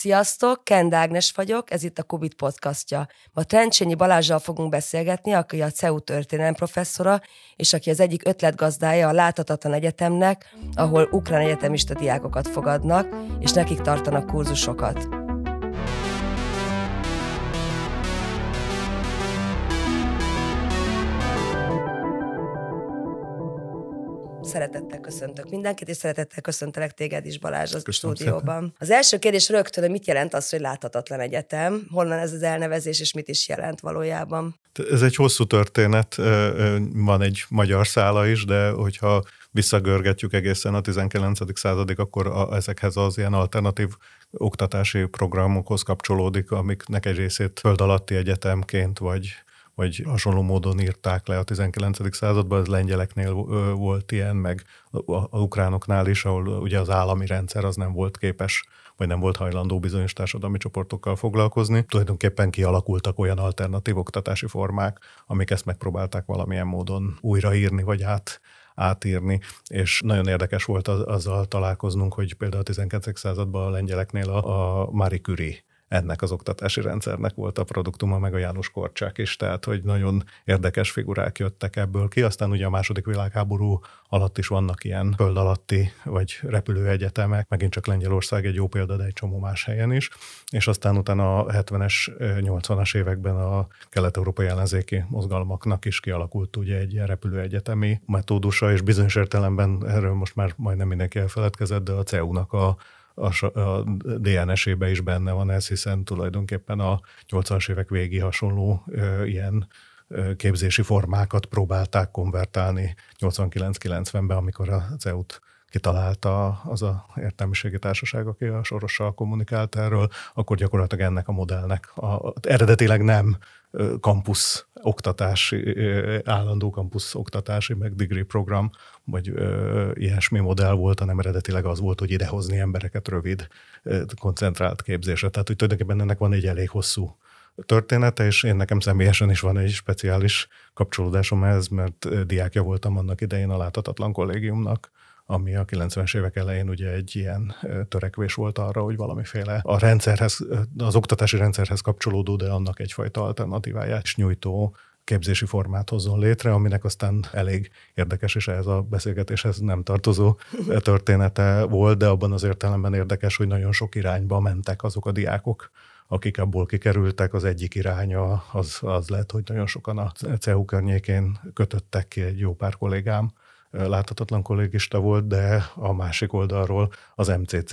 Sziasztok, Kend Ágnes vagyok, ez itt a Kubit podcastja. Ma Trencsényi Balázsral fogunk beszélgetni, aki a CEU történelem professzora, és aki az egyik ötletgazdája a Láthatatlan Egyetemnek, ahol ukrán egyetemista diákokat fogadnak, és nekik tartanak kurzusokat. Szeretettel köszöntök mindenkit, és szeretettel köszöntelek téged is, Balázs, az Köszönöm stúdióban. Szépen. Az első kérdés rögtön, hogy mit jelent az, hogy láthatatlan egyetem? Honnan ez az elnevezés, és mit is jelent valójában? Ez egy hosszú történet, van egy magyar szála is, de hogyha visszagörgetjük egészen a 19. századig, akkor a, ezekhez az ilyen alternatív oktatási programokhoz kapcsolódik, amiknek egy részét föld alatti egyetemként, vagy vagy hasonló módon írták le a 19. században, ez lengyeleknél volt ilyen, meg a ukránoknál is, ahol ugye az állami rendszer az nem volt képes vagy nem volt hajlandó bizonyos társadalmi csoportokkal foglalkozni. Tulajdonképpen kialakultak olyan alternatív oktatási formák, amik ezt megpróbálták valamilyen módon újraírni, vagy át, átírni, és nagyon érdekes volt az, azzal találkoznunk, hogy például a 19. században a lengyeleknél a, a Marie Curie ennek az oktatási rendszernek volt a produktuma, meg a János Korcsák is, tehát hogy nagyon érdekes figurák jöttek ebből ki. Aztán ugye a második világháború alatt is vannak ilyen föld alatti vagy repülőegyetemek, megint csak Lengyelország egy jó példa, de egy csomó más helyen is. És aztán utána a 70-es, 80-as években a kelet-európai ellenzéki mozgalmaknak is kialakult ugye egy ilyen repülőegyetemi metódusa, és bizonyos értelemben erről most már majdnem mindenki elfeledkezett, de a CEU-nak a a, a DNS-ébe is benne van ez, hiszen tulajdonképpen a 80-as évek végi hasonló ö, ilyen képzési formákat próbálták konvertálni 89-90-ben, amikor a CEUT kitalálta az a értelmiségi társaság, aki a Sorossal kommunikált erről, akkor gyakorlatilag ennek a modellnek a, eredetileg nem kampusz oktatási, állandó kampusz oktatási, meg degree program, vagy ö, ilyesmi modell volt, hanem eredetileg az volt, hogy idehozni embereket rövid, koncentrált képzésre. Tehát, hogy tulajdonképpen ennek van egy elég hosszú története, és én nekem személyesen is van egy speciális kapcsolódásom ehhez, mert diákja voltam annak idején a Láthatatlan Kollégiumnak, ami a 90-es évek elején ugye egy ilyen törekvés volt arra, hogy valamiféle a rendszerhez, az oktatási rendszerhez kapcsolódó, de annak egyfajta alternatíváját is nyújtó képzési formát hozzon létre, aminek aztán elég érdekes, és ehhez a beszélgetéshez nem tartozó története volt, de abban az értelemben érdekes, hogy nagyon sok irányba mentek azok a diákok, akik abból kikerültek, az egyik iránya az, az lett, hogy nagyon sokan a CEU környékén kötöttek ki egy jó pár kollégám, láthatatlan kollégista volt, de a másik oldalról az MCC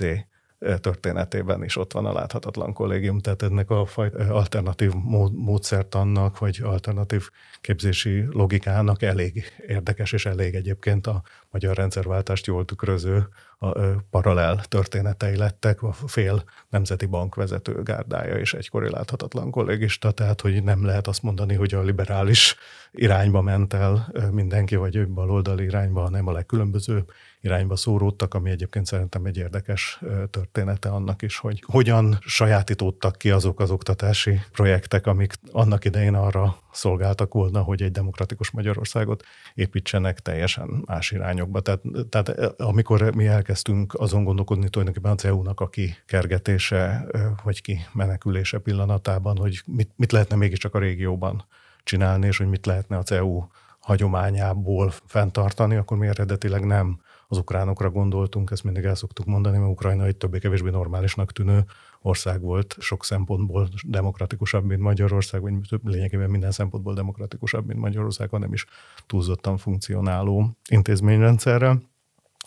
történetében is ott van a láthatatlan kollégium, tehát ennek a alternatív módszertannak, vagy alternatív képzési logikának elég érdekes, és elég egyébként a magyar rendszerváltást jól tükröző a, paralel történetei lettek, a fél nemzeti bank vezető gárdája és egykori láthatatlan kollégista, tehát hogy nem lehet azt mondani, hogy a liberális irányba ment el mindenki, vagy baloldali irányba, hanem a legkülönböző irányba szóródtak, ami egyébként szerintem egy érdekes története annak is, hogy hogyan sajátítódtak ki azok az oktatási projektek, amik annak idején arra szolgáltak volna, hogy egy demokratikus Magyarországot építsenek teljesen más irányokba. Tehát, tehát amikor mi elkezdtünk azon gondolkodni tulajdonképpen a CEU-nak a kikergetése, vagy ki menekülése pillanatában, hogy mit, mit lehetne mégiscsak a régióban csinálni, és hogy mit lehetne a CEU hagyományából fenntartani, akkor mi eredetileg nem az ukránokra gondoltunk, ezt mindig el szoktuk mondani, mert Ukrajna egy többé-kevésbé normálisnak tűnő ország volt, sok szempontból demokratikusabb, mint Magyarország, vagy lényegében minden szempontból demokratikusabb, mint Magyarország, hanem is túlzottan funkcionáló intézményrendszerrel.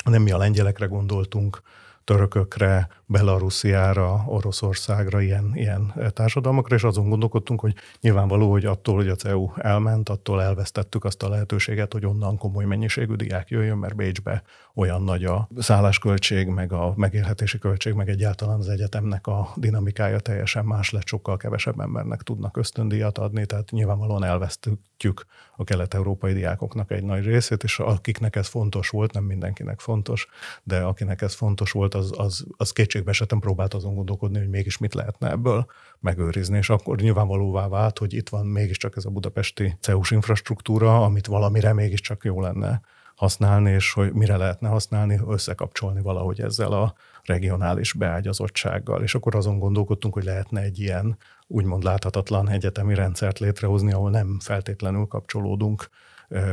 Nem mi a lengyelekre gondoltunk, törökökre, Belarusiára, Oroszországra, ilyen, ilyen társadalmakra, és azon gondolkodtunk, hogy nyilvánvaló, hogy attól, hogy a CEU elment, attól elvesztettük azt a lehetőséget, hogy onnan komoly mennyiségű diák jöjjön, mert Bécsbe olyan nagy a szállásköltség, meg a megélhetési költség, meg egyáltalán az egyetemnek a dinamikája teljesen más lett, sokkal kevesebb embernek tudnak ösztöndíjat adni, tehát nyilvánvalóan elvesztjük a kelet-európai diákoknak egy nagy részét, és akiknek ez fontos volt, nem mindenkinek fontos, de akinek ez fontos volt, az, az, az kétségbe esetem próbált azon gondolkodni, hogy mégis mit lehetne ebből megőrizni, és akkor nyilvánvalóvá vált, hogy itt van mégiscsak ez a budapesti CEUS infrastruktúra, amit valamire mégiscsak jó lenne használni, és hogy mire lehetne használni, összekapcsolni valahogy ezzel a regionális beágyazottsággal. És akkor azon gondolkodtunk, hogy lehetne egy ilyen úgymond láthatatlan egyetemi rendszert létrehozni, ahol nem feltétlenül kapcsolódunk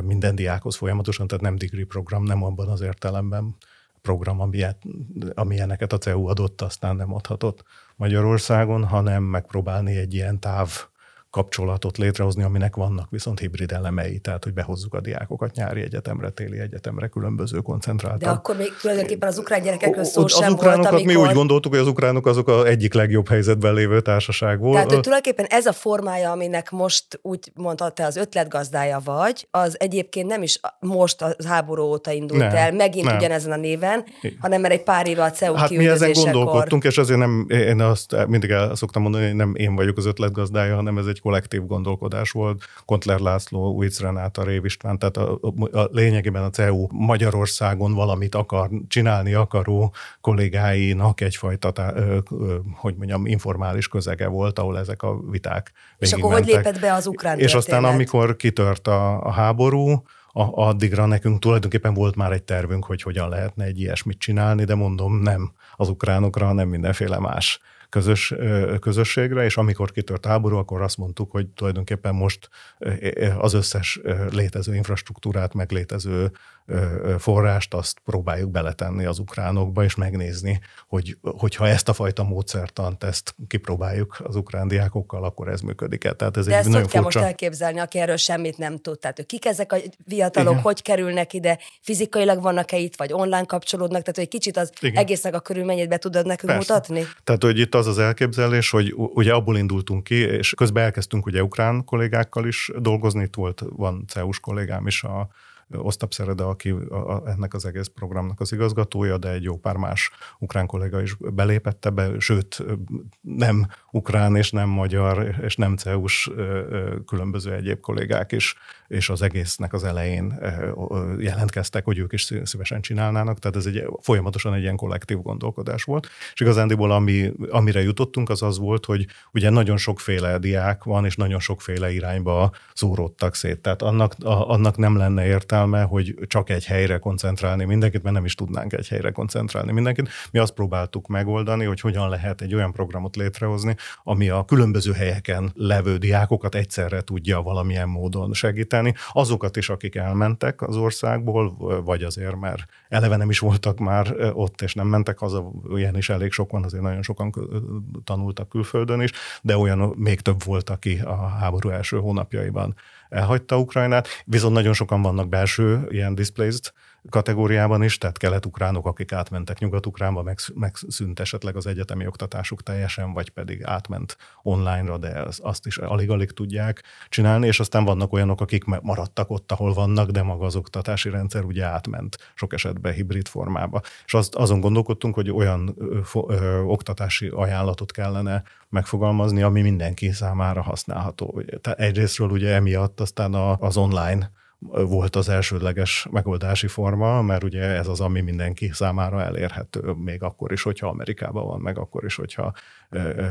minden diákhoz folyamatosan, tehát nem degree program, nem abban az értelemben program, amilyet, amilyeneket a CEU adott, aztán nem adhatott Magyarországon, hanem megpróbálni egy ilyen táv kapcsolatot létrehozni, aminek vannak viszont hibrid elemei, tehát hogy behozzuk a diákokat nyári egyetemre, téli egyetemre, különböző koncentráltak. De akkor még tulajdonképpen az ukrán gyerekekről szó az sem ukránokat volt, amikor... mi úgy gondoltuk, hogy az ukránok azok az egyik legjobb helyzetben lévő társaság volt. Tehát hogy tulajdonképpen ez a formája, aminek most úgy mondta, te az ötletgazdája vagy, az egyébként nem is most a háború óta indult nem, el, megint nem. ugyanezen a néven, hanem mert egy pár éve a CEU Hát mi ezen gondolkodtunk, és azért nem, én azt mindig el szoktam mondani, hogy nem én vagyok az ötletgazdája, hanem ez egy kollektív gondolkodás volt. Kontler László, Újc Renáta, Rév István, tehát a, a, a lényegében a CEU Magyarországon valamit akar, csinálni akaró kollégáinak egyfajta, tá, ö, ö, hogy mondjam, informális közege volt, ahol ezek a viták És akkor mentek. hogy lépett be az ukrán És aztán, amikor kitört a, a háború, a, addigra nekünk tulajdonképpen volt már egy tervünk, hogy hogyan lehetne egy ilyesmit csinálni, de mondom, nem az ukránokra, nem mindenféle más közös, közösségre, és amikor kitört háború, akkor azt mondtuk, hogy tulajdonképpen most az összes létező infrastruktúrát, meg létező forrást, azt próbáljuk beletenni az ukránokba, és megnézni, hogy, hogyha ezt a fajta módszertant, ezt kipróbáljuk az ukrán diákokkal, akkor ez működik-e. Tehát ez De egy ezt nagyon furcsa... most elképzelni, aki erről semmit nem tud? Tehát kik ezek a fiatalok, Igen. hogy kerülnek ide, fizikailag vannak-e itt, vagy online kapcsolódnak? Tehát, hogy kicsit az Igen. egésznek a körülményét be tudod nekünk Persze. mutatni? Tehát, hogy itt az az elképzelés, hogy ugye abból indultunk ki, és közben elkezdtünk ugye ukrán kollégákkal is dolgozni, itt volt, van CEUS kollégám is a Osztap Szereda, aki ennek az egész programnak az igazgatója, de egy jó pár más ukrán kollega is belépett ebbe, sőt nem ukrán és nem magyar és nem CEUS különböző egyéb kollégák is, és az egésznek az elején jelentkeztek, hogy ők is szívesen csinálnának, tehát ez egy folyamatosan egy ilyen kollektív gondolkodás volt. És igazándiból ami, amire jutottunk, az az volt, hogy ugye nagyon sokféle diák van, és nagyon sokféle irányba szóródtak szét. Tehát annak, a, annak nem lenne értelme, hogy csak egy helyre koncentrálni mindenkit, mert nem is tudnánk egy helyre koncentrálni mindenkit. Mi azt próbáltuk megoldani, hogy hogyan lehet egy olyan programot létrehozni, ami a különböző helyeken levő diákokat egyszerre tudja valamilyen módon segíteni. Azokat is, akik elmentek az országból, vagy azért, mert eleve nem is voltak már ott, és nem mentek haza, ilyen is elég sok van, azért nagyon sokan tanultak külföldön is, de olyan még több volt, aki a háború első hónapjaiban elhagyta Ukrajnát, viszont nagyon sokan vannak belső ilyen displaced kategóriában is, tehát kelet-ukránok, akik átmentek nyugat-ukránba, megszűnt esetleg az egyetemi oktatásuk teljesen, vagy pedig átment online-ra, de azt is alig-alig tudják csinálni, és aztán vannak olyanok, akik maradtak ott, ahol vannak, de maga az oktatási rendszer ugye átment sok esetben hibrid formába. És azt, azon gondolkodtunk, hogy olyan ö, ö, oktatási ajánlatot kellene megfogalmazni, ami mindenki számára használható. Tehát egyrésztről ugye emiatt aztán az online volt az elsődleges megoldási forma, mert ugye ez az, ami mindenki számára elérhető, még akkor is, hogyha Amerikában van, meg akkor is, hogyha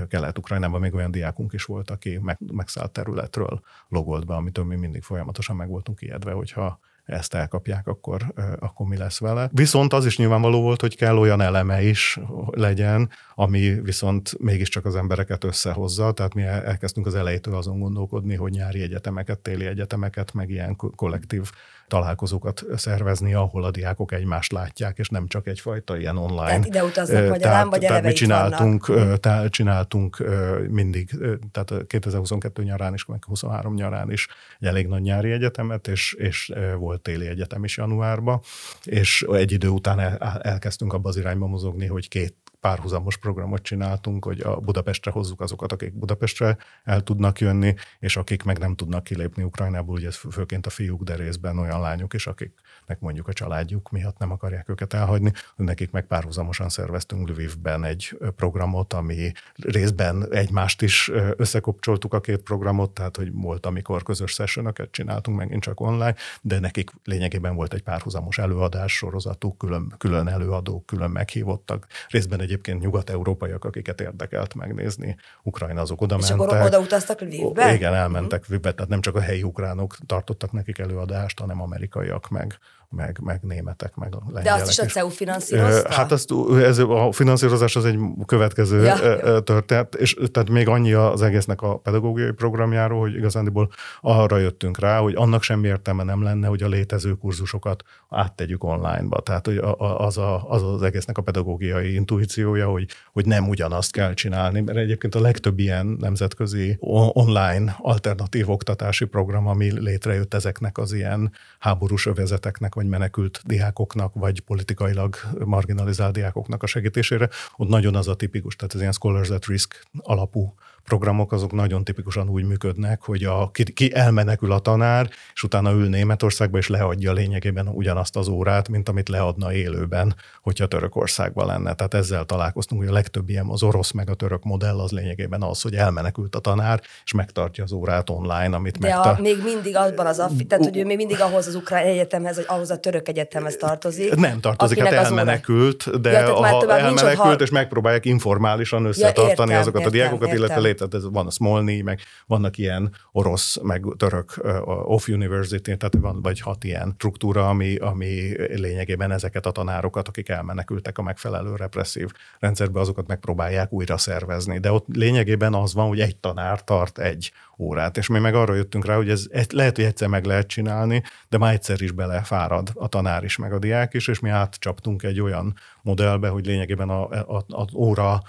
Kelet-Ukrajnában még olyan diákunk is volt, aki meg, megszállt területről logolt be, amitől mi mindig folyamatosan meg voltunk ijedve, hogyha ezt elkapják, akkor, akkor mi lesz vele. Viszont az is nyilvánvaló volt, hogy kell olyan eleme is legyen, ami viszont mégiscsak az embereket összehozza, tehát mi elkezdtünk az elejétől azon gondolkodni, hogy nyári egyetemeket, téli egyetemeket, meg ilyen kollektív találkozókat szervezni, ahol a diákok egymást látják, és nem csak egyfajta ilyen online. Tehát ide utaznak magyarán, tehát, vagy tehát mi csináltunk, tehát csináltunk mindig, tehát 2022 nyarán is, meg 23 nyarán is egy elég nagy nyári egyetemet, és, és volt téli egyetem is januárban, és egy idő után el, elkezdtünk abba az irányba mozogni, hogy két párhuzamos programot csináltunk, hogy a Budapestre hozzuk azokat, akik Budapestre el tudnak jönni, és akik meg nem tudnak kilépni Ukrajnából, ugye főként a fiúk, de részben olyan lányok is, akiknek mondjuk a családjuk miatt nem akarják őket elhagyni, nekik meg párhuzamosan szerveztünk Lvivben egy programot, ami részben egymást is összekopcsoltuk a két programot, tehát hogy volt, amikor közös sessionöket csináltunk, megint csak online, de nekik lényegében volt egy párhuzamos előadás sorozatuk, külön, külön előadók, külön meghívottak, részben egyébként nyugat-európaiak, akiket érdekelt megnézni. Ukrajna azok oda És mentek. akkor oda utaztak Lvivbe? Igen, elmentek uh-huh. Lvivbe, tehát nem csak a helyi ukránok tartottak nekik előadást, hanem amerikaiak meg meg, meg németek, meg lengyelek De azt is a CEU finanszírozta? Hát azt, ez, a finanszírozás az egy következő ja, történet, és tehát még annyi az egésznek a pedagógiai programjáról, hogy igazándiból arra jöttünk rá, hogy annak semmi értelme nem lenne, hogy a létező kurzusokat áttegyük online-ba. Tehát hogy az, a, az az egésznek a pedagógiai intuíciója, hogy, hogy nem ugyanazt kell csinálni, mert egyébként a legtöbb ilyen nemzetközi online alternatív oktatási program, ami létrejött ezeknek az ilyen háborús övezeteknek, vagy menekült diákoknak, vagy politikailag marginalizált diákoknak a segítésére, ott nagyon az a tipikus, tehát az ilyen scholars at risk alapú programok azok nagyon tipikusan úgy működnek, hogy a, ki, ki elmenekül a tanár, és utána ül Németországba, és leadja lényegében ugyanazt az órát, mint amit leadna élőben, hogyha Törökországban lenne. Tehát ezzel találkoztunk, hogy a legtöbb ilyen az orosz meg a török modell az lényegében az, hogy elmenekült a tanár, és megtartja az órát online, amit De megtar- a, még mindig abban az, affi, tehát hogy ő még mindig ahhoz az ukrán egyetemhez, vagy ahhoz a török egyetemhez tartozik. Nem tartozik, hát elmenekült, de ja, ha elmenekült, ha... és megpróbálják informálisan összetartani ja, értem, azokat értem, a diákokat, értem. illetve tehát van a Smolny, meg vannak ilyen orosz, meg török off university, tehát van vagy hat ilyen struktúra, ami, ami lényegében ezeket a tanárokat, akik elmenekültek a megfelelő represszív rendszerbe, azokat megpróbálják újra szervezni. De ott lényegében az van, hogy egy tanár tart egy órát, és mi meg arra jöttünk rá, hogy ez, ez lehet, hogy egyszer meg lehet csinálni, de már egyszer is belefárad a tanár is, meg a diák is, és mi átcsaptunk egy olyan modellbe, hogy lényegében a, a, az óra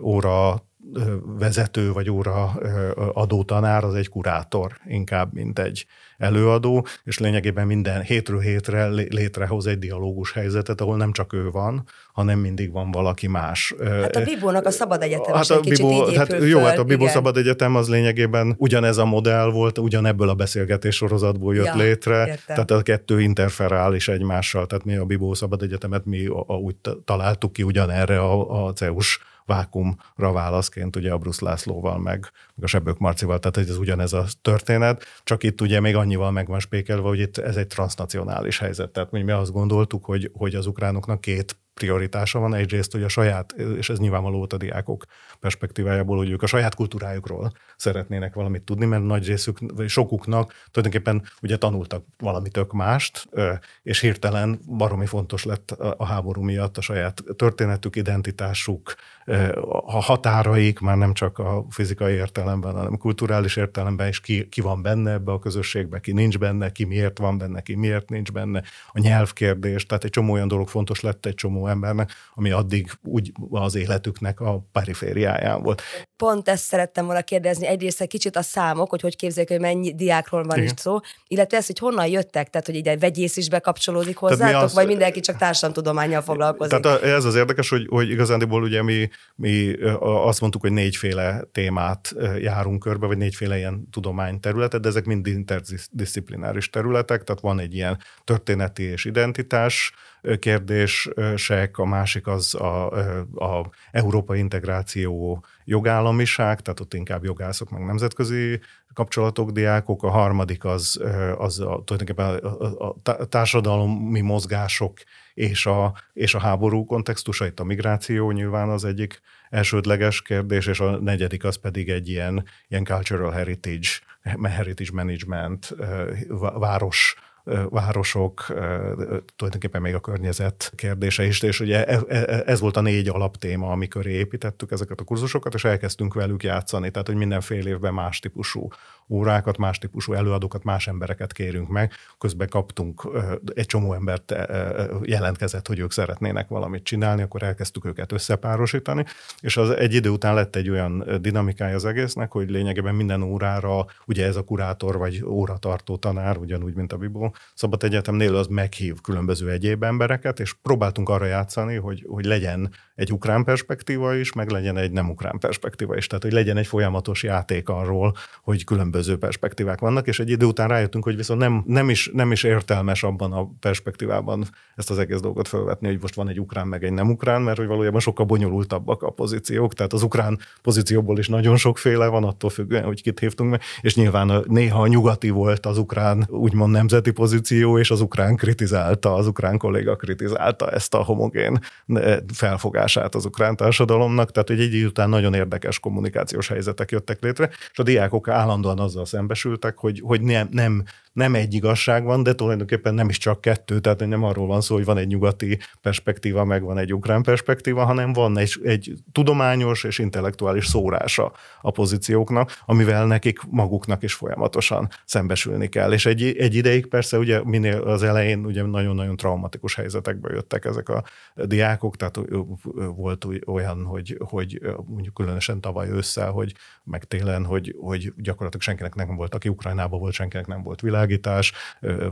óra vezető vagy óra adó tanár az egy kurátor inkább, mint egy előadó, és lényegében minden hétről hétre létrehoz egy dialógus helyzetet, ahol nem csak ő van, hanem mindig van valaki más. Hát a Bibónak a Szabad Egyetem hát a Bibó, így hát Jó, hát a Bibó igen. Szabad Egyetem az lényegében ugyanez a modell volt, ugyanebből a beszélgetés sorozatból jött ja, létre, értem. tehát a kettő interferál is egymással, tehát mi a Bibó Szabad Egyetemet mi a, a, úgy találtuk ki ugyanerre a, a CEUS vákumra válaszként, ugye a Bruce Lászlóval, meg, meg a Sebők Marcival, tehát ez ugyanez a történet, csak itt ugye még annyival meg van spékelve, hogy itt ez egy transnacionális helyzet, tehát mi azt gondoltuk, hogy, hogy az ukránoknak két prioritása van. Egyrészt, hogy a saját, és ez nyilvánvaló volt a diákok perspektívájából, hogy ők a saját kultúrájukról szeretnének valamit tudni, mert nagy részük, vagy sokuknak tulajdonképpen ugye tanultak valami tök mást, és hirtelen baromi fontos lett a háború miatt a saját történetük, identitásuk, a határaik, már nem csak a fizikai értelemben, hanem kulturális értelemben is ki, ki van benne ebbe a közösségbe, ki nincs benne, ki miért van benne, ki miért nincs benne, a nyelvkérdés, tehát egy csomó olyan dolog fontos lett egy csomó embernek, ami addig úgy az életüknek a perifériáján volt. Pont ezt szerettem volna kérdezni, egyrészt egy kicsit a számok, hogy hogy képzeljük, hogy mennyi diákról van Igen. itt szó, illetve ez, hogy honnan jöttek, tehát hogy egy vegyész is bekapcsolódik hozzátok, az, vagy mindenki csak társadalomtudományjal foglalkozik. Tehát ez az érdekes, hogy, hogy igazándiból ugye mi, mi azt mondtuk, hogy négyféle témát járunk körbe, vagy négyféle ilyen tudományterületet, de ezek mind interdisziplináris területek, tehát van egy ilyen történeti és identitás, kérdések, a másik az a, a európai integráció jogállamiság, tehát ott inkább jogászok, meg nemzetközi kapcsolatok, diákok, a harmadik az, az a, tulajdonképpen a, a társadalmi mozgások és a, és a háború kontextusa, itt a migráció nyilván az egyik elsődleges kérdés, és a negyedik az pedig egy ilyen, ilyen cultural heritage, heritage management, város városok, tulajdonképpen még a környezet kérdése is, és ugye e, e, e, ez volt a négy alaptéma, amikor építettük ezeket a kurzusokat, és elkezdtünk velük játszani, tehát hogy minden fél évben más típusú órákat, más típusú előadókat, más embereket kérünk meg. Közben kaptunk egy csomó embert jelentkezett, hogy ők szeretnének valamit csinálni, akkor elkezdtük őket összepárosítani, és az egy idő után lett egy olyan dinamikája az egésznek, hogy lényegében minden órára, ugye ez a kurátor vagy óratartó tanár, ugyanúgy, mint a Bibó Szabad Egyetemnél, az meghív különböző egyéb embereket, és próbáltunk arra játszani, hogy, hogy legyen egy ukrán perspektíva is, meg legyen egy nem ukrán perspektíva is. Tehát, hogy legyen egy folyamatos játék arról, hogy különböző perspektívák vannak, és egy idő után rájöttünk, hogy viszont nem, nem, is, nem is értelmes abban a perspektívában ezt az egész dolgot felvetni, hogy most van egy ukrán meg egy nem ukrán, mert hogy valójában sokkal bonyolultabbak a pozíciók, tehát az ukrán pozícióból is nagyon sokféle van, attól függően, hogy kit hívtunk meg, és nyilván néha a nyugati volt az ukrán úgymond nemzeti pozíció, és az ukrán kritizálta, az ukrán kolléga kritizálta ezt a homogén felfogását az ukrán társadalomnak, tehát egy idő után nagyon érdekes kommunikációs helyzetek jöttek létre, és a diákok állandóan azzal szembesültek, hogy, hogy nem, nem nem egy igazság van, de tulajdonképpen nem is csak kettő, tehát nem arról van szó, hogy van egy nyugati perspektíva, meg van egy ukrán perspektíva, hanem van egy, egy tudományos és intellektuális szórása a pozícióknak, amivel nekik maguknak is folyamatosan szembesülni kell. És egy, egy ideig persze ugye minél az elején ugye nagyon-nagyon traumatikus helyzetekbe jöttek ezek a diákok, tehát volt olyan, hogy, hogy mondjuk különösen tavaly ősszel, hogy meg télen, hogy, hogy gyakorlatilag senkinek nem volt, aki Ukrajnában volt, senkinek nem volt világ, világítás,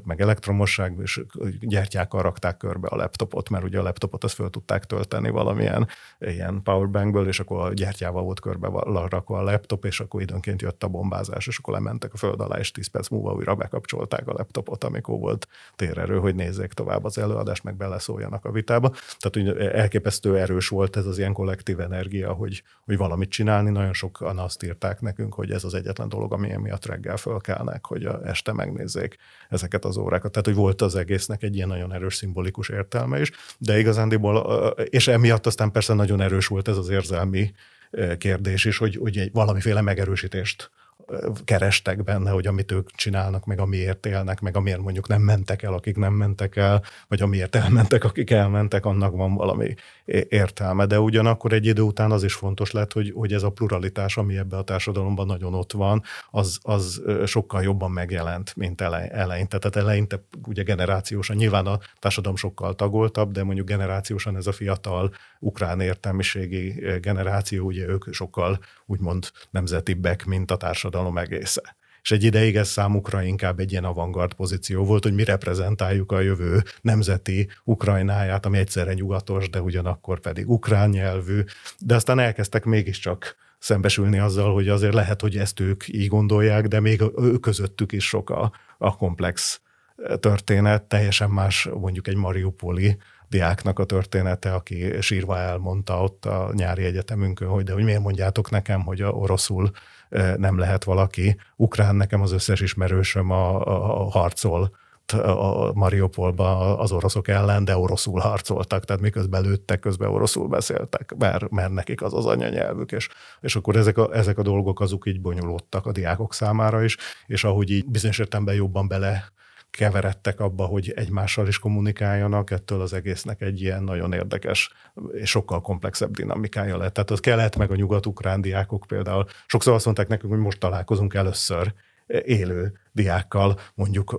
meg elektromosság, és gyertyákkal rakták körbe a laptopot, mert ugye a laptopot azt föl tudták tölteni valamilyen ilyen powerbankből, és akkor a gyertyával volt körbe rakva a laptop, és akkor időnként jött a bombázás, és akkor lementek a föld alá, és 10 perc múlva újra bekapcsolták a laptopot, amikor volt térerő, hogy nézzék tovább az előadást, meg beleszóljanak a vitába. Tehát hogy elképesztő erős volt ez az ilyen kollektív energia, hogy, hogy valamit csinálni. Nagyon sokan azt írták nekünk, hogy ez az egyetlen dolog, ami miatt reggel fölkelnek, hogy a este meg megnézzék ezeket az órákat. Tehát, hogy volt az egésznek egy ilyen nagyon erős szimbolikus értelme is, de igazándiból, és emiatt aztán persze nagyon erős volt ez az érzelmi kérdés is, hogy, hogy egy valamiféle megerősítést kerestek benne, hogy amit ők csinálnak, meg amiért élnek, meg amiért mondjuk nem mentek el, akik nem mentek el, vagy amiért elmentek, akik elmentek, annak van valami értelme. De ugyanakkor egy idő után az is fontos lett, hogy, hogy ez a pluralitás, ami ebbe a társadalomban nagyon ott van, az, az sokkal jobban megjelent, mint eleinte. Tehát eleinte ugye generációsan, nyilván a társadalom sokkal tagoltabb, de mondjuk generációsan ez a fiatal ukrán értelmiségi generáció, ugye ők sokkal úgymond nemzetibbek, mint a társadalom egésze. És egy ideig ez számukra inkább egy ilyen avantgard pozíció volt, hogy mi reprezentáljuk a jövő nemzeti Ukrajnáját, ami egyszerre nyugatos, de ugyanakkor pedig ukrán nyelvű. De aztán elkezdtek mégiscsak szembesülni azzal, hogy azért lehet, hogy ezt ők így gondolják, de még ő közöttük is sok a, a komplex történet, teljesen más mondjuk egy Mariupoli diáknak a története, aki sírva elmondta ott a nyári egyetemünkön, hogy de hogy miért mondjátok nekem, hogy a oroszul nem lehet valaki. Ukrán nekem az összes ismerősöm a, a, a harcol a Mariupolba az oroszok ellen, de oroszul harcoltak, tehát miközben lőttek, közben oroszul beszéltek, mert, mert nekik az az anyanyelvük, és, és akkor ezek a, ezek a dolgok azok így bonyolódtak a diákok számára is, és ahogy így bizonyos értelemben jobban bele keveredtek abba, hogy egymással is kommunikáljanak, ettől az egésznek egy ilyen nagyon érdekes és sokkal komplexebb dinamikája lett. Tehát az kelet meg a nyugat-ukrán diákok például sokszor azt mondták nekünk, hogy most találkozunk először élő diákkal, mondjuk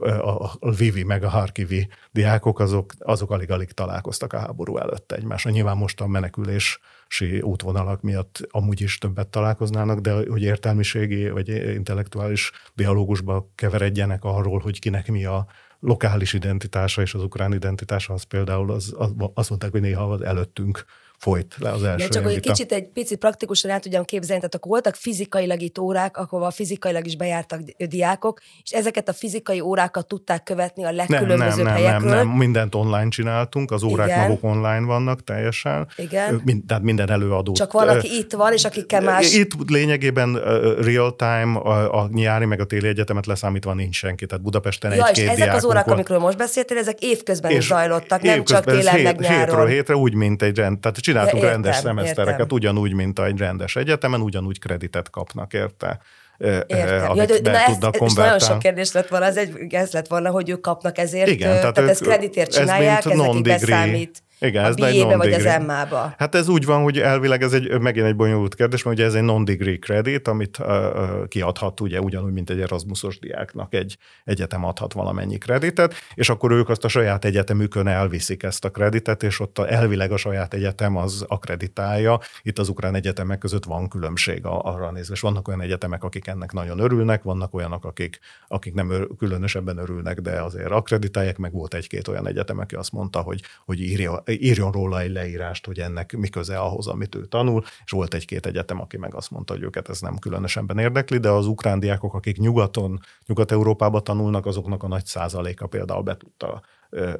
a Vivi meg a Harkivi diákok, azok, azok alig-alig találkoztak a háború előtt egymással. Nyilván most a menekülési útvonalak miatt amúgy is többet találkoznának, de hogy értelmiségi vagy intellektuális dialógusba keveredjenek arról, hogy kinek mi a lokális identitása és az ukrán identitása, az például az, az, azt mondták, hogy néha az előttünk folyt le az első. De csak hogy egy kicsit, egy picit praktikusan el tudjam képzelni, tehát akkor voltak fizikailag itt órák, ahova fizikailag is bejártak diákok, és ezeket a fizikai órákat tudták követni a legkülönbözőbb nem, nem, helyekről. Nem, nem, mindent online csináltunk, az órák Igen. maguk online vannak teljesen. Igen. Mind, tehát minden előadó. Csak van, aki itt van, és akikkel más... Itt lényegében real time, a, a nyári meg a téli egyetemet leszámítva nincs senki, tehát Budapesten ja, egy-két ezek az órák, amikről most beszéltél, ezek évközben és is zajlottak, nem csak télen meg nyáron. Hétről hétre úgy, mint egy rend, tehát csináltunk ja, rendes szemesztereket, értem. ugyanúgy, mint egy rendes egyetemen, ugyanúgy kreditet kapnak érte. Értem. Amit ja, de, be tudnak ez, nagyon sok kérdés lett volna, ez, egy, ez lett volna, hogy ők kapnak ezért, Igen, tehát, tehát ezt kreditért csinálják, ez, ez beszámít. Igen, ez a egy non vagy az emmába. Hát ez úgy van, hogy elvileg ez egy, megint egy bonyolult kérdés, mert ugye ez egy non-degree credit, amit uh, kiadhat ugye ugyanúgy, mint egy Erasmusos diáknak egy egyetem adhat valamennyi kreditet, és akkor ők azt a saját egyetemükön elviszik ezt a kreditet, és ott a, elvileg a saját egyetem az akreditálja. Itt az ukrán egyetemek között van különbség arra nézve, és vannak olyan egyetemek, akik ennek nagyon örülnek, vannak olyanok, akik, akik nem ör, különösebben örülnek, de azért akreditálják, meg volt egy-két olyan egyetem, aki azt mondta, hogy, hogy írja, írjon róla egy leírást, hogy ennek mi köze ahhoz, amit ő tanul, és volt egy-két egyetem, aki meg azt mondta, hogy őket ez nem különösebben érdekli, de az ukrán diákok, akik nyugaton, Nyugat-Európában tanulnak, azoknak a nagy százaléka például be tudta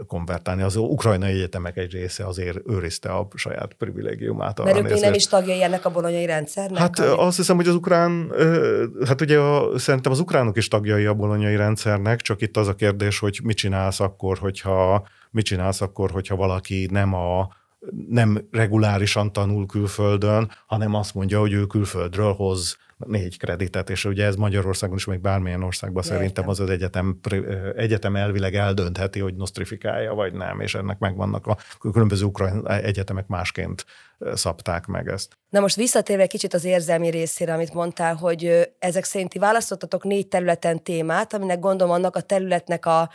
konvertálni. Az ukrajnai egyetemek egy része azért őrizte a saját privilégiumát. Mert ők még nem is tagjai ennek a bolonyai rendszernek? Hát ami... azt hiszem, hogy az ukrán, hát ugye a, szerintem az ukránok is tagjai a bolonyai rendszernek, csak itt az a kérdés, hogy mit csinálsz akkor, hogyha mit csinálsz akkor, hogyha valaki nem a nem regulárisan tanul külföldön, hanem azt mondja, hogy ő külföldről hoz négy kreditet, és ugye ez Magyarországon is, még bármilyen országban Értem. szerintem az az egyetem, egyetem elvileg eldöntheti, hogy nosztrifikálja, vagy nem, és ennek megvannak a különböző ukrajn egyetemek másként szabták meg ezt. Na most visszatérve kicsit az érzelmi részére, amit mondtál, hogy ezek szerinti választottatok négy területen témát, aminek gondolom annak a területnek a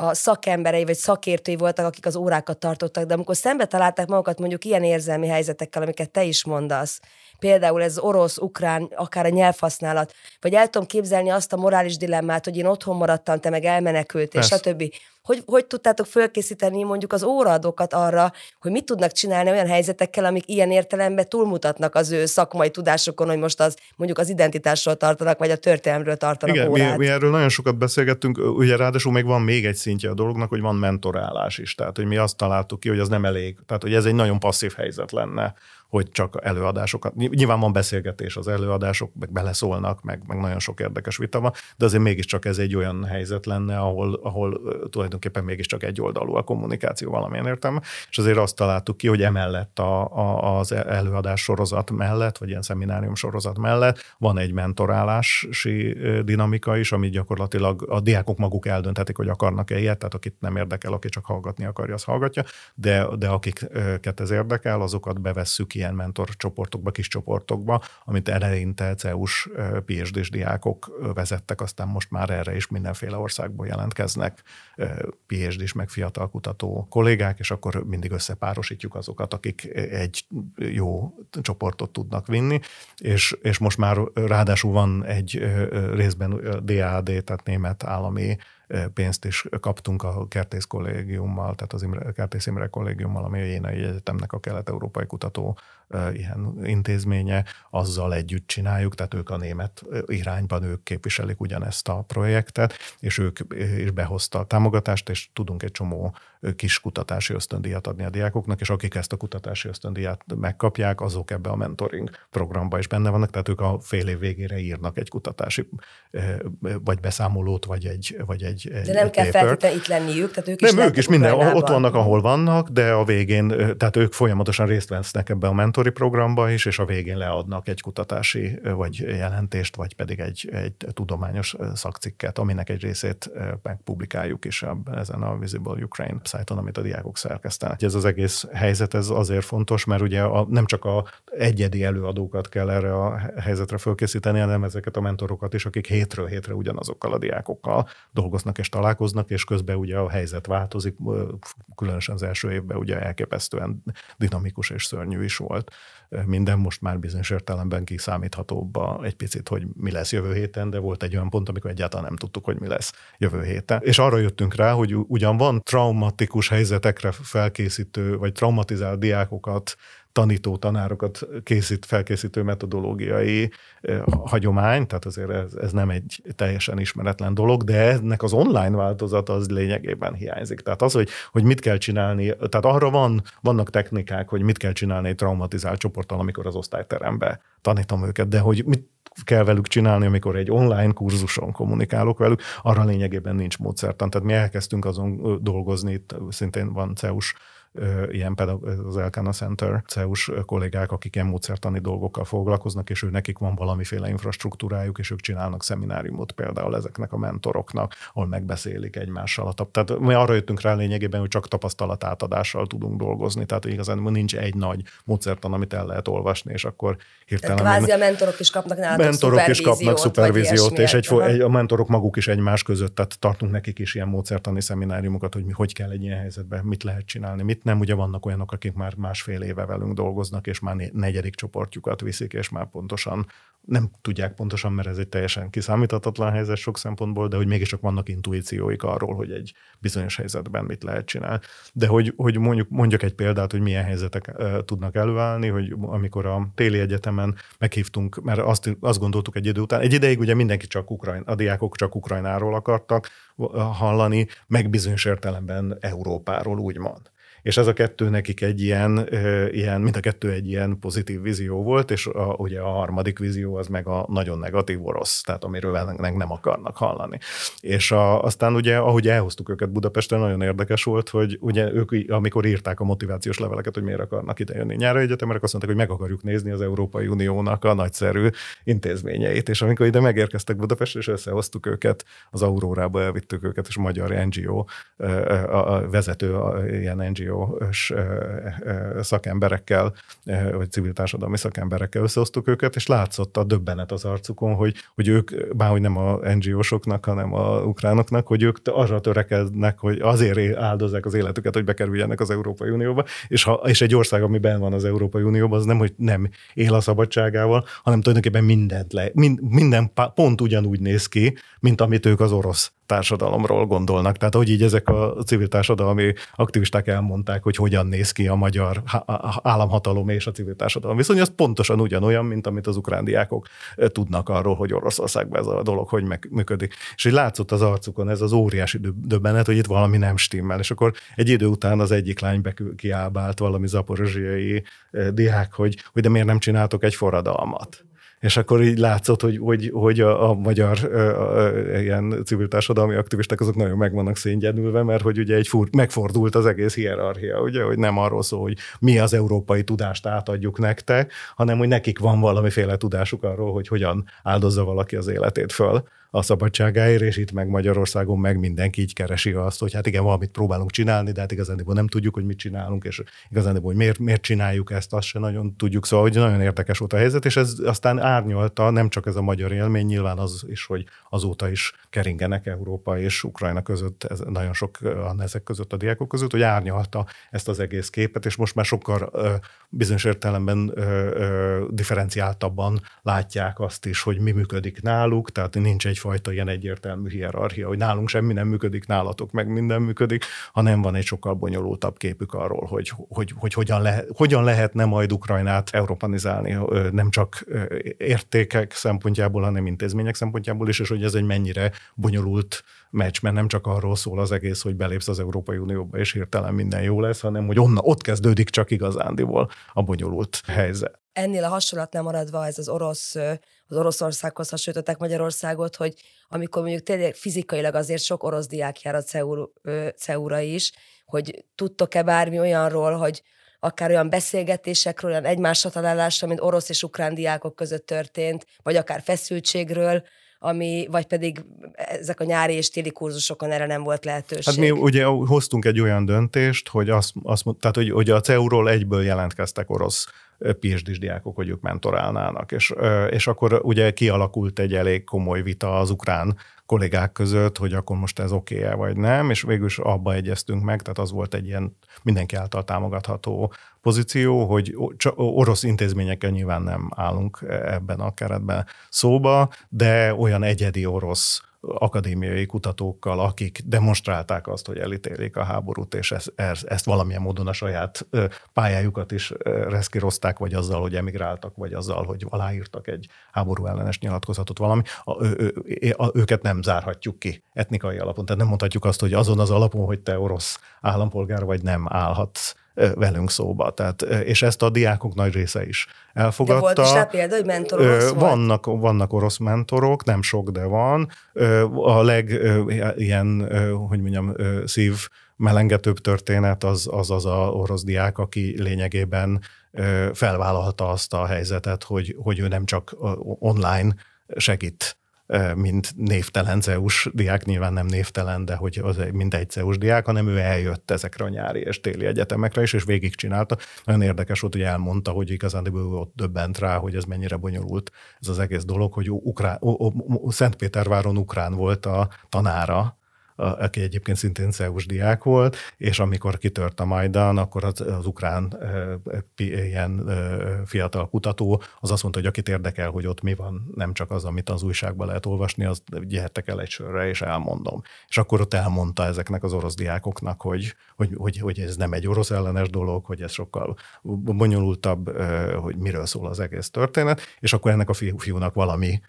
a szakemberei vagy szakértői voltak, akik az órákat tartottak, de amikor szembe találták magukat mondjuk ilyen érzelmi helyzetekkel, amiket te is mondasz, például ez orosz, ukrán, akár a nyelvhasználat, vagy el tudom képzelni azt a morális dilemmát, hogy én otthon maradtam, te meg elmenekült, és stb. Hogy, hogy tudtátok fölkészíteni mondjuk az óraadókat arra, hogy mit tudnak csinálni olyan helyzetekkel, amik ilyen értelemben túlmutatnak az ő szakmai tudásokon, hogy most az mondjuk az identitásról tartanak, vagy a történelmről tartanak Igen, órát. Mi, mi erről nagyon sokat beszélgettünk, ugye ráadásul még van még egy szintje a dolognak, hogy van mentorálás is, tehát hogy mi azt találtuk ki, hogy az nem elég, tehát hogy ez egy nagyon passzív helyzet lenne hogy csak előadásokat. Nyilván van beszélgetés az előadások, meg beleszólnak, meg, meg nagyon sok érdekes vita van, de azért mégiscsak ez egy olyan helyzet lenne, ahol, ahol tulajdonképpen mégiscsak egy oldalú a kommunikáció valamilyen értelme, és azért azt találtuk ki, hogy emellett a, a, az előadás sorozat mellett, vagy ilyen szeminárium sorozat mellett van egy mentorálási dinamika is, ami gyakorlatilag a diákok maguk eldönthetik, hogy akarnak-e ilyet, tehát akit nem érdekel, aki csak hallgatni akarja, az hallgatja, de, de akiket ez érdekel, azokat bevesszük ilyen mentorcsoportokba, kis csoportokba, amit eleinte CEUS PhD-s diákok vezettek, aztán most már erre is mindenféle országból jelentkeznek PhD-s meg fiatal kutató kollégák, és akkor mindig összepárosítjuk azokat, akik egy jó csoportot tudnak vinni, és, és most már ráadásul van egy részben DAD, tehát német állami pénzt is kaptunk a Kertész kollégiummal, tehát az Imre, Kertész Imre kollégiummal, ami a Jénai Egyetemnek a kelet-európai kutató ilyen intézménye, azzal együtt csináljuk, tehát ők a német irányban, ők képviselik ugyanezt a projektet, és ők is behozta a támogatást, és tudunk egy csomó kis kutatási ösztöndíjat adni a diákoknak, és akik ezt a kutatási ösztöndíjat megkapják, azok ebbe a mentoring programba is benne vannak, tehát ők a fél év végére írnak egy kutatási vagy beszámolót, vagy egy, vagy egy, egy De nem egy kell feltétlenül itt lenniük, tehát ők is Nem, ők is minden, ott vannak, ahol vannak, de a végén, tehát ők folyamatosan részt vesznek ebbe a mentori programba is, és a végén leadnak egy kutatási vagy jelentést, vagy pedig egy, egy tudományos szakcikket, aminek egy részét megpublikáljuk is ezen a Visible Ukraine websájton, amit a diákok szerkesztenek. Ez az egész helyzet ez azért fontos, mert ugye a, nem csak a egyedi előadókat kell erre a helyzetre fölkészíteni, hanem ezeket a mentorokat is, akik hétről hétre ugyanazokkal a diákokkal dolgoznak és találkoznak, és közben ugye a helyzet változik, különösen az első évben ugye elképesztően dinamikus és szörnyű is volt. Minden most már bizonyos értelemben kiszámíthatóbb egy picit, hogy mi lesz jövő héten, de volt egy olyan pont, amikor egyáltalán nem tudtuk, hogy mi lesz jövő héten. És arra jöttünk rá, hogy ugyan van traumatikus helyzetekre felkészítő, vagy traumatizált diákokat tanító tanárokat készít, felkészítő metodológiai eh, hagyomány, tehát azért ez, ez nem egy teljesen ismeretlen dolog, de ennek az online változata az lényegében hiányzik. Tehát az, hogy, hogy mit kell csinálni, tehát arra van, vannak technikák, hogy mit kell csinálni egy traumatizált csoporttal, amikor az osztályterembe tanítom őket, de hogy mit kell velük csinálni, amikor egy online kurzuson kommunikálok velük, arra lényegében nincs módszertan. Tehát mi elkezdtünk azon dolgozni, itt szintén van CEUS ilyen az Elkana Center CEUS kollégák, akik ilyen módszertani dolgokkal foglalkoznak, és ő nekik van valamiféle infrastruktúrájuk, és ők csinálnak szemináriumot például ezeknek a mentoroknak, ahol megbeszélik egymással. A tap- tehát mi arra jöttünk rá lényegében, hogy csak tapasztalatátadással tudunk dolgozni, tehát igazán nincs egy nagy módszertan, amit el lehet olvasni, és akkor hirtelen... Tehát kvázi a mentorok is kapnak nálatok Mentorok is kapnak szupervíziót, és egy, egy, a mentorok maguk is egymás között, tehát tartunk nekik is ilyen módszertani szemináriumokat, hogy mi hogy kell egy ilyen helyzetben, mit lehet csinálni, mit mit nem. Ugye vannak olyanok, akik már másfél éve velünk dolgoznak, és már negyedik csoportjukat viszik, és már pontosan nem tudják pontosan, mert ez egy teljesen kiszámíthatatlan helyzet sok szempontból, de hogy mégiscsak vannak intuícióik arról, hogy egy bizonyos helyzetben mit lehet csinálni. De hogy, hogy mondjuk, mondjak egy példát, hogy milyen helyzetek uh, tudnak előállni, hogy amikor a téli egyetemen meghívtunk, mert azt, azt gondoltuk egy idő után, egy ideig ugye mindenki csak Ukrajn, a diákok csak Ukrajnáról akartak hallani, meg bizonyos értelemben Európáról, úgymond és ez a kettő nekik egy ilyen, ilyen mint a kettő egy ilyen pozitív vízió volt, és a, ugye a harmadik vízió az meg a nagyon negatív orosz, tehát amiről nem akarnak hallani. És a, aztán ugye, ahogy elhoztuk őket Budapesten, nagyon érdekes volt, hogy ugye ők, amikor írták a motivációs leveleket, hogy miért akarnak ide jönni nyára egyetemre, azt mondták, hogy meg akarjuk nézni az Európai Uniónak a nagyszerű intézményeit, és amikor ide megérkeztek Budapestre, és összehoztuk őket, az Aurórába elvittük őket, és a magyar NGO, a vezető ilyen NGO és szakemberekkel, vagy civil társadalmi szakemberekkel összehoztuk őket, és látszott a döbbenet az arcukon, hogy, hogy ők, bárhogy nem a NGO-soknak, hanem a ukránoknak, hogy ők arra törekednek, hogy azért áldozzák az életüket, hogy bekerüljenek az Európai Unióba, és, ha, és egy ország, ami ben van az Európai Unióban, az nem, hogy nem él a szabadságával, hanem tulajdonképpen mindent le, mind, minden pont ugyanúgy néz ki, mint amit ők az orosz társadalomról gondolnak. Tehát, hogy így ezek a civil társadalmi aktivisták elmondták, hogy hogyan néz ki a magyar államhatalom és a civil társadalom viszony, az pontosan ugyanolyan, mint amit az ukrán diákok tudnak arról, hogy Oroszországban ez a dolog hogy működik. És így látszott az arcukon ez az óriási döbbenet, hogy itt valami nem stimmel. És akkor egy idő után az egyik lány kiábált valami zaporozsiai diák, hogy, hogy de miért nem csináltok egy forradalmat és akkor így látszott, hogy, hogy, hogy a, a magyar a, a, ilyen civil társadalmi aktivisták azok nagyon meg vannak széngyedülve, mert hogy ugye egy fur, megfordult az egész hierarchia, ugye, hogy nem arról szól, hogy mi az európai tudást átadjuk nektek, hanem hogy nekik van valamiféle tudásuk arról, hogy hogyan áldozza valaki az életét föl a szabadságáért, és itt meg Magyarországon meg mindenki így keresi azt, hogy hát igen, valamit próbálunk csinálni, de hát igazán nem tudjuk, hogy mit csinálunk, és igazán, hogy miért, miért csináljuk ezt, azt se nagyon tudjuk. Szóval, hogy nagyon érdekes volt a helyzet, és ez aztán árnyalta, nem csak ez a magyar élmény, nyilván az is, hogy azóta is keringenek Európa és Ukrajna között, ez nagyon sok ezek között a diákok között, hogy árnyalta ezt az egész képet, és most már sokkal bizonyos értelemben differenciáltabban látják azt is, hogy mi működik náluk, tehát nincs egy egyfajta ilyen egyértelmű hierarchia, hogy nálunk semmi nem működik, nálatok meg minden működik, hanem van egy sokkal bonyolultabb képük arról, hogy, hogy, hogy hogyan, lehet, hogyan lehetne majd Ukrajnát europanizálni, nem csak értékek szempontjából, hanem intézmények szempontjából is, és hogy ez egy mennyire bonyolult meccs, mert nem csak arról szól az egész, hogy belépsz az Európai Unióba, és hirtelen minden jó lesz, hanem hogy onna, ott kezdődik csak igazándiból a bonyolult helyzet. Ennél a hasonlatnál maradva ez az orosz az Oroszországhoz hasonlították Magyarországot, hogy amikor mondjuk tényleg fizikailag azért sok orosz diák jár a CEU, CEU-ra is, hogy tudtok-e bármi olyanról, hogy akár olyan beszélgetésekről, olyan egymásra találásra, mint orosz és ukrán diákok között történt, vagy akár feszültségről, ami, vagy pedig ezek a nyári és téli kurzusokon erre nem volt lehetőség. Hát mi ugye hoztunk egy olyan döntést, hogy, azt, azt, tehát, hogy, hogy a CEU-ról egyből jelentkeztek orosz phd diákok, hogy ők mentorálnának. És, és akkor ugye kialakult egy elég komoly vita az ukrán kollégák között, hogy akkor most ez oké -e vagy nem, és végül is abba egyeztünk meg, tehát az volt egy ilyen mindenki által támogatható pozíció, hogy orosz intézményekkel nyilván nem állunk ebben a keretben szóba, de olyan egyedi orosz akadémiai kutatókkal, akik demonstrálták azt, hogy elítélik a háborút, és ezt, ezt valamilyen módon a saját pályájukat is reszkírozták, vagy azzal, hogy emigráltak, vagy azzal, hogy aláírtak egy háború ellenes nyilatkozatot valami, a, ő, ő, őket nem zárhatjuk ki etnikai alapon. Tehát nem mondhatjuk azt, hogy azon az alapon, hogy te orosz állampolgár vagy nem állhatsz velünk szóba. Tehát, és ezt a diákok nagy része is elfogadta. De volt is rá példa, hogy mentor orosz vannak, volt? vannak orosz mentorok, nem sok, de van. A leg ilyen, hogy mondjam, szív melengetőbb történet az, az az a orosz diák, aki lényegében felvállalta azt a helyzetet, hogy, hogy ő nem csak online segít mint névtelen CEUS diák, nyilván nem névtelen, de hogy az mindegy CEUS diák, hanem ő eljött ezekre a nyári és téli egyetemekre is, és végigcsinálta. Nagyon érdekes volt, hogy elmondta, hogy igazán ő ott döbbent rá, hogy ez mennyire bonyolult ez az egész dolog, hogy Ukrán, Szentpéterváron ukrán volt a tanára, aki egyébként szintén CEUS diák volt, és amikor kitört a Majdan, akkor az, az ukrán ilyen fiatal kutató az azt mondta, hogy akit érdekel, hogy ott mi van, nem csak az, amit az újságban lehet olvasni, az gyertek el egy sörre, és elmondom. És akkor ott elmondta ezeknek az orosz diákoknak, hogy, hogy, hogy, hogy ez nem egy orosz ellenes dolog, hogy ez sokkal bonyolultabb, hogy miről szól az egész történet, és akkor ennek a fiúnak valami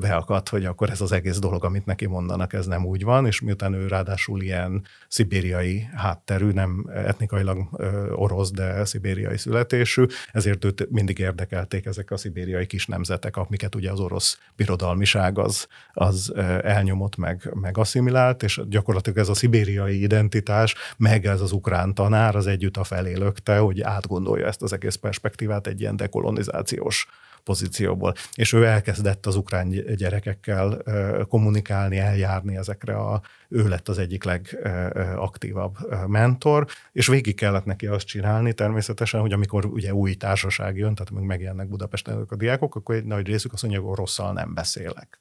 beakadt, hogy akkor ez az egész dolog, amit neki mondanak, ez nem úgy van, és miután ő ráadásul ilyen szibériai hátterű, nem etnikailag orosz, de szibériai születésű, ezért őt mindig érdekelték ezek a szibériai kis nemzetek, amiket ugye az orosz birodalmiság az, az elnyomott meg, meg asszimilált, és gyakorlatilag ez a szibériai identitás, meg ez az ukrán tanár az együtt a felé lökte, hogy átgondolja ezt az egész perspektívát egy ilyen dekolonizációs pozícióból. És ő elkezdett az ukrán gyerekekkel kommunikálni, eljárni ezekre a, ő lett az egyik legaktívabb mentor, és végig kellett neki azt csinálni természetesen, hogy amikor ugye új társaság jön, tehát még megjelennek Budapesten a diákok, akkor egy nagy részük azt mondja, hogy rosszal nem beszélek.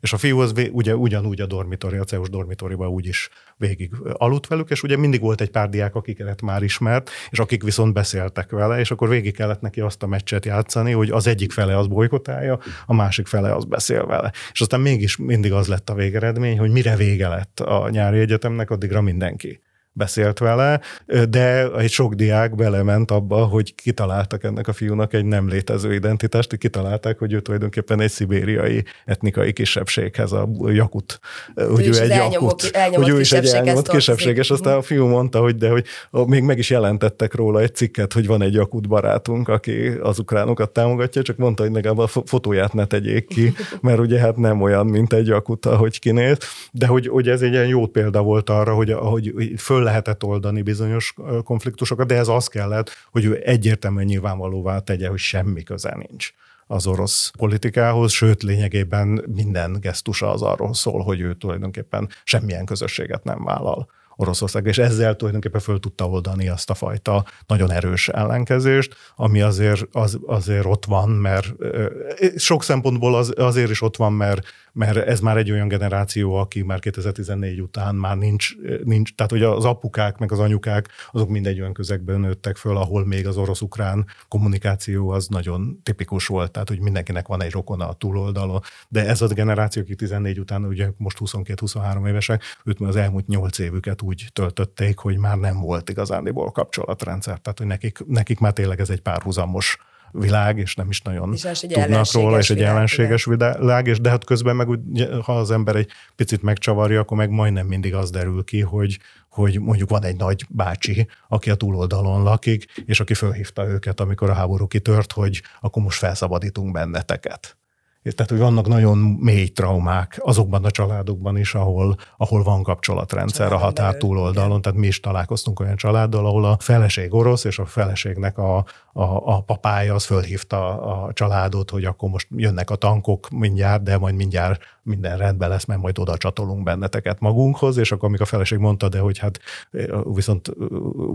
És a fiú az ugye ugyanúgy a dormitori, a CEUS dormitoriban úgy is végig aludt velük, és ugye mindig volt egy pár diák, akiket már ismert, és akik viszont beszéltek vele, és akkor végig kellett neki azt a meccset játszani, hogy az egyik fele az bolykotálja, a másik fele az beszél vele. És aztán mégis mindig az lett a végeredmény, hogy mire vége lett a nyári egyetemnek, addigra mindenki beszélt vele, de egy sok diák belement abba, hogy kitaláltak ennek a fiúnak egy nem létező identitást, kitalálták, hogy ő tulajdonképpen egy szibériai etnikai kisebbséghez, a jakut, hogy ő, ő egy jakut, hogy ő is egy elnyomott kisebbség, és aztán a fiú mondta, hogy de hogy még meg is jelentettek róla egy cikket, hogy van egy jakut barátunk, aki az ukránokat támogatja, csak mondta, hogy legalább a fotóját ne tegyék ki, mert ugye hát nem olyan, mint egy jakut, ahogy kinéz, de hogy, hogy ez egy ilyen jó példa volt arra, hogy, hogy föl föl lehetett oldani bizonyos konfliktusokat, de ez az kellett, hogy ő egyértelműen nyilvánvalóvá tegye, hogy semmi köze nincs az orosz politikához, sőt lényegében minden gesztusa az arról szól, hogy ő tulajdonképpen semmilyen közösséget nem vállal Oroszország, és ezzel tulajdonképpen föl tudta oldani azt a fajta nagyon erős ellenkezést, ami azért, az, azért ott van, mert sok szempontból az, azért is ott van, mert mert ez már egy olyan generáció, aki már 2014 után már nincs, nincs tehát hogy az apukák meg az anyukák, azok mindegy olyan közegben nőttek föl, ahol még az orosz-ukrán kommunikáció az nagyon tipikus volt, tehát hogy mindenkinek van egy rokona a túloldalon, de ez a generáció, aki 14 után, ugye most 22-23 évesek, őt az elmúlt 8 évüket úgy töltötték, hogy már nem volt igazándiból kapcsolatrendszer, tehát hogy nekik, nekik már tényleg ez egy párhuzamos világ, és nem is nagyon és tudnak róla, és egy ellenséges világ, és de hát közben meg úgy, ha az ember egy picit megcsavarja, akkor meg majdnem mindig az derül ki, hogy, hogy mondjuk van egy nagy bácsi, aki a túloldalon lakik, és aki fölhívta őket, amikor a háború kitört, hogy akkor most felszabadítunk benneteket. Tehát, hogy vannak nagyon mély traumák azokban a családokban is, ahol, ahol van kapcsolatrendszer a határ túloldalon. Tehát mi is találkoztunk olyan családdal, ahol a feleség orosz, és a feleségnek a, a, a papája az fölhívta a családot, hogy akkor most jönnek a tankok mindjárt, de majd mindjárt minden rendben lesz, mert majd oda csatolunk benneteket magunkhoz, és akkor amikor a feleség mondta, de hogy hát viszont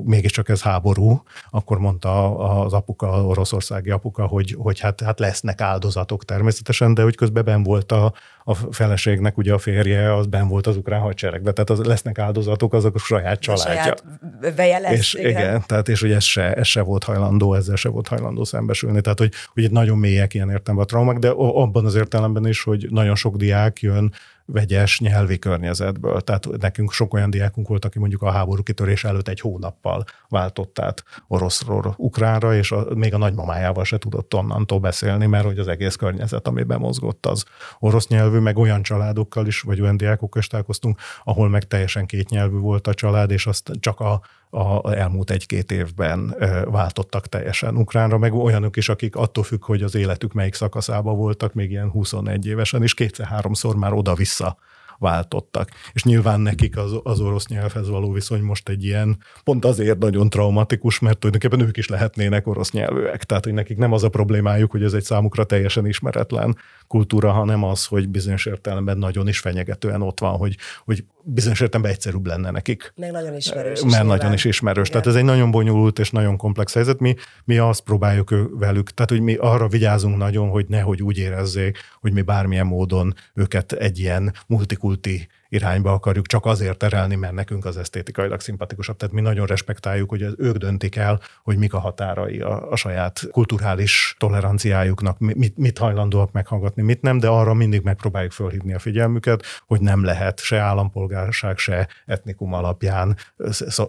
mégiscsak ez háború, akkor mondta az apuka, oroszországi apuka, hogy, hogy hát, hát lesznek áldozatok természetesen, de hogy közben ben volt a, a feleségnek, ugye a férje, az ben volt az ukrán hadseregben, tehát az lesznek áldozatok, azok a saját családja. A saját lesz, és, igen. igen. tehát és hogy ez se, ez se volt hajlandó, ezzel se volt hajlandó szembesülni, tehát hogy, hogy itt nagyon mélyek ilyen értelemben a traumák, de abban az értelemben is, hogy nagyon sok diák jön vegyes nyelvi környezetből. Tehát nekünk sok olyan diákunk volt, aki mondjuk a háború kitörés előtt egy hónappal váltott át oroszról ukránra, és a, még a nagymamájával se tudott onnantól beszélni, mert hogy az egész környezet, amiben mozgott, az orosz nyelvű, meg olyan családokkal is, vagy olyan diákokkal is találkoztunk, ahol meg teljesen kétnyelvű volt a család, és azt csak a a elmúlt egy-két évben váltottak teljesen ukránra, meg olyanok is, akik attól függ, hogy az életük melyik szakaszában voltak, még ilyen 21 évesen, és kétszer-háromszor már oda-vissza váltottak. És nyilván nekik az, az orosz nyelvhez való viszony most egy ilyen, pont azért nagyon traumatikus, mert tulajdonképpen ők is lehetnének orosz nyelvűek. Tehát, hogy nekik nem az a problémájuk, hogy ez egy számukra teljesen ismeretlen kultúra, hanem az, hogy bizonyos értelemben nagyon is fenyegetően ott van, hogy, hogy bizonyos értelemben egyszerűbb lenne nekik. Meg nagyon ismerős. Mert is nagyon is ismerős. Igen. Tehát ez egy nagyon bonyolult és nagyon komplex helyzet. Mi, mi azt próbáljuk velük, tehát hogy mi arra vigyázunk nagyon, hogy nehogy úgy érezzék, hogy mi bármilyen módon őket egy ilyen multikulti irányba akarjuk csak azért terelni, mert nekünk az esztétikailag szimpatikusabb. Tehát mi nagyon respektáljuk, hogy ők döntik el, hogy mik a határai a, a saját kulturális toleranciájuknak, mit, mit hajlandóak meghallgatni, mit nem, de arra mindig megpróbáljuk fölhívni a figyelmüket, hogy nem lehet se állampolgárság, se etnikum alapján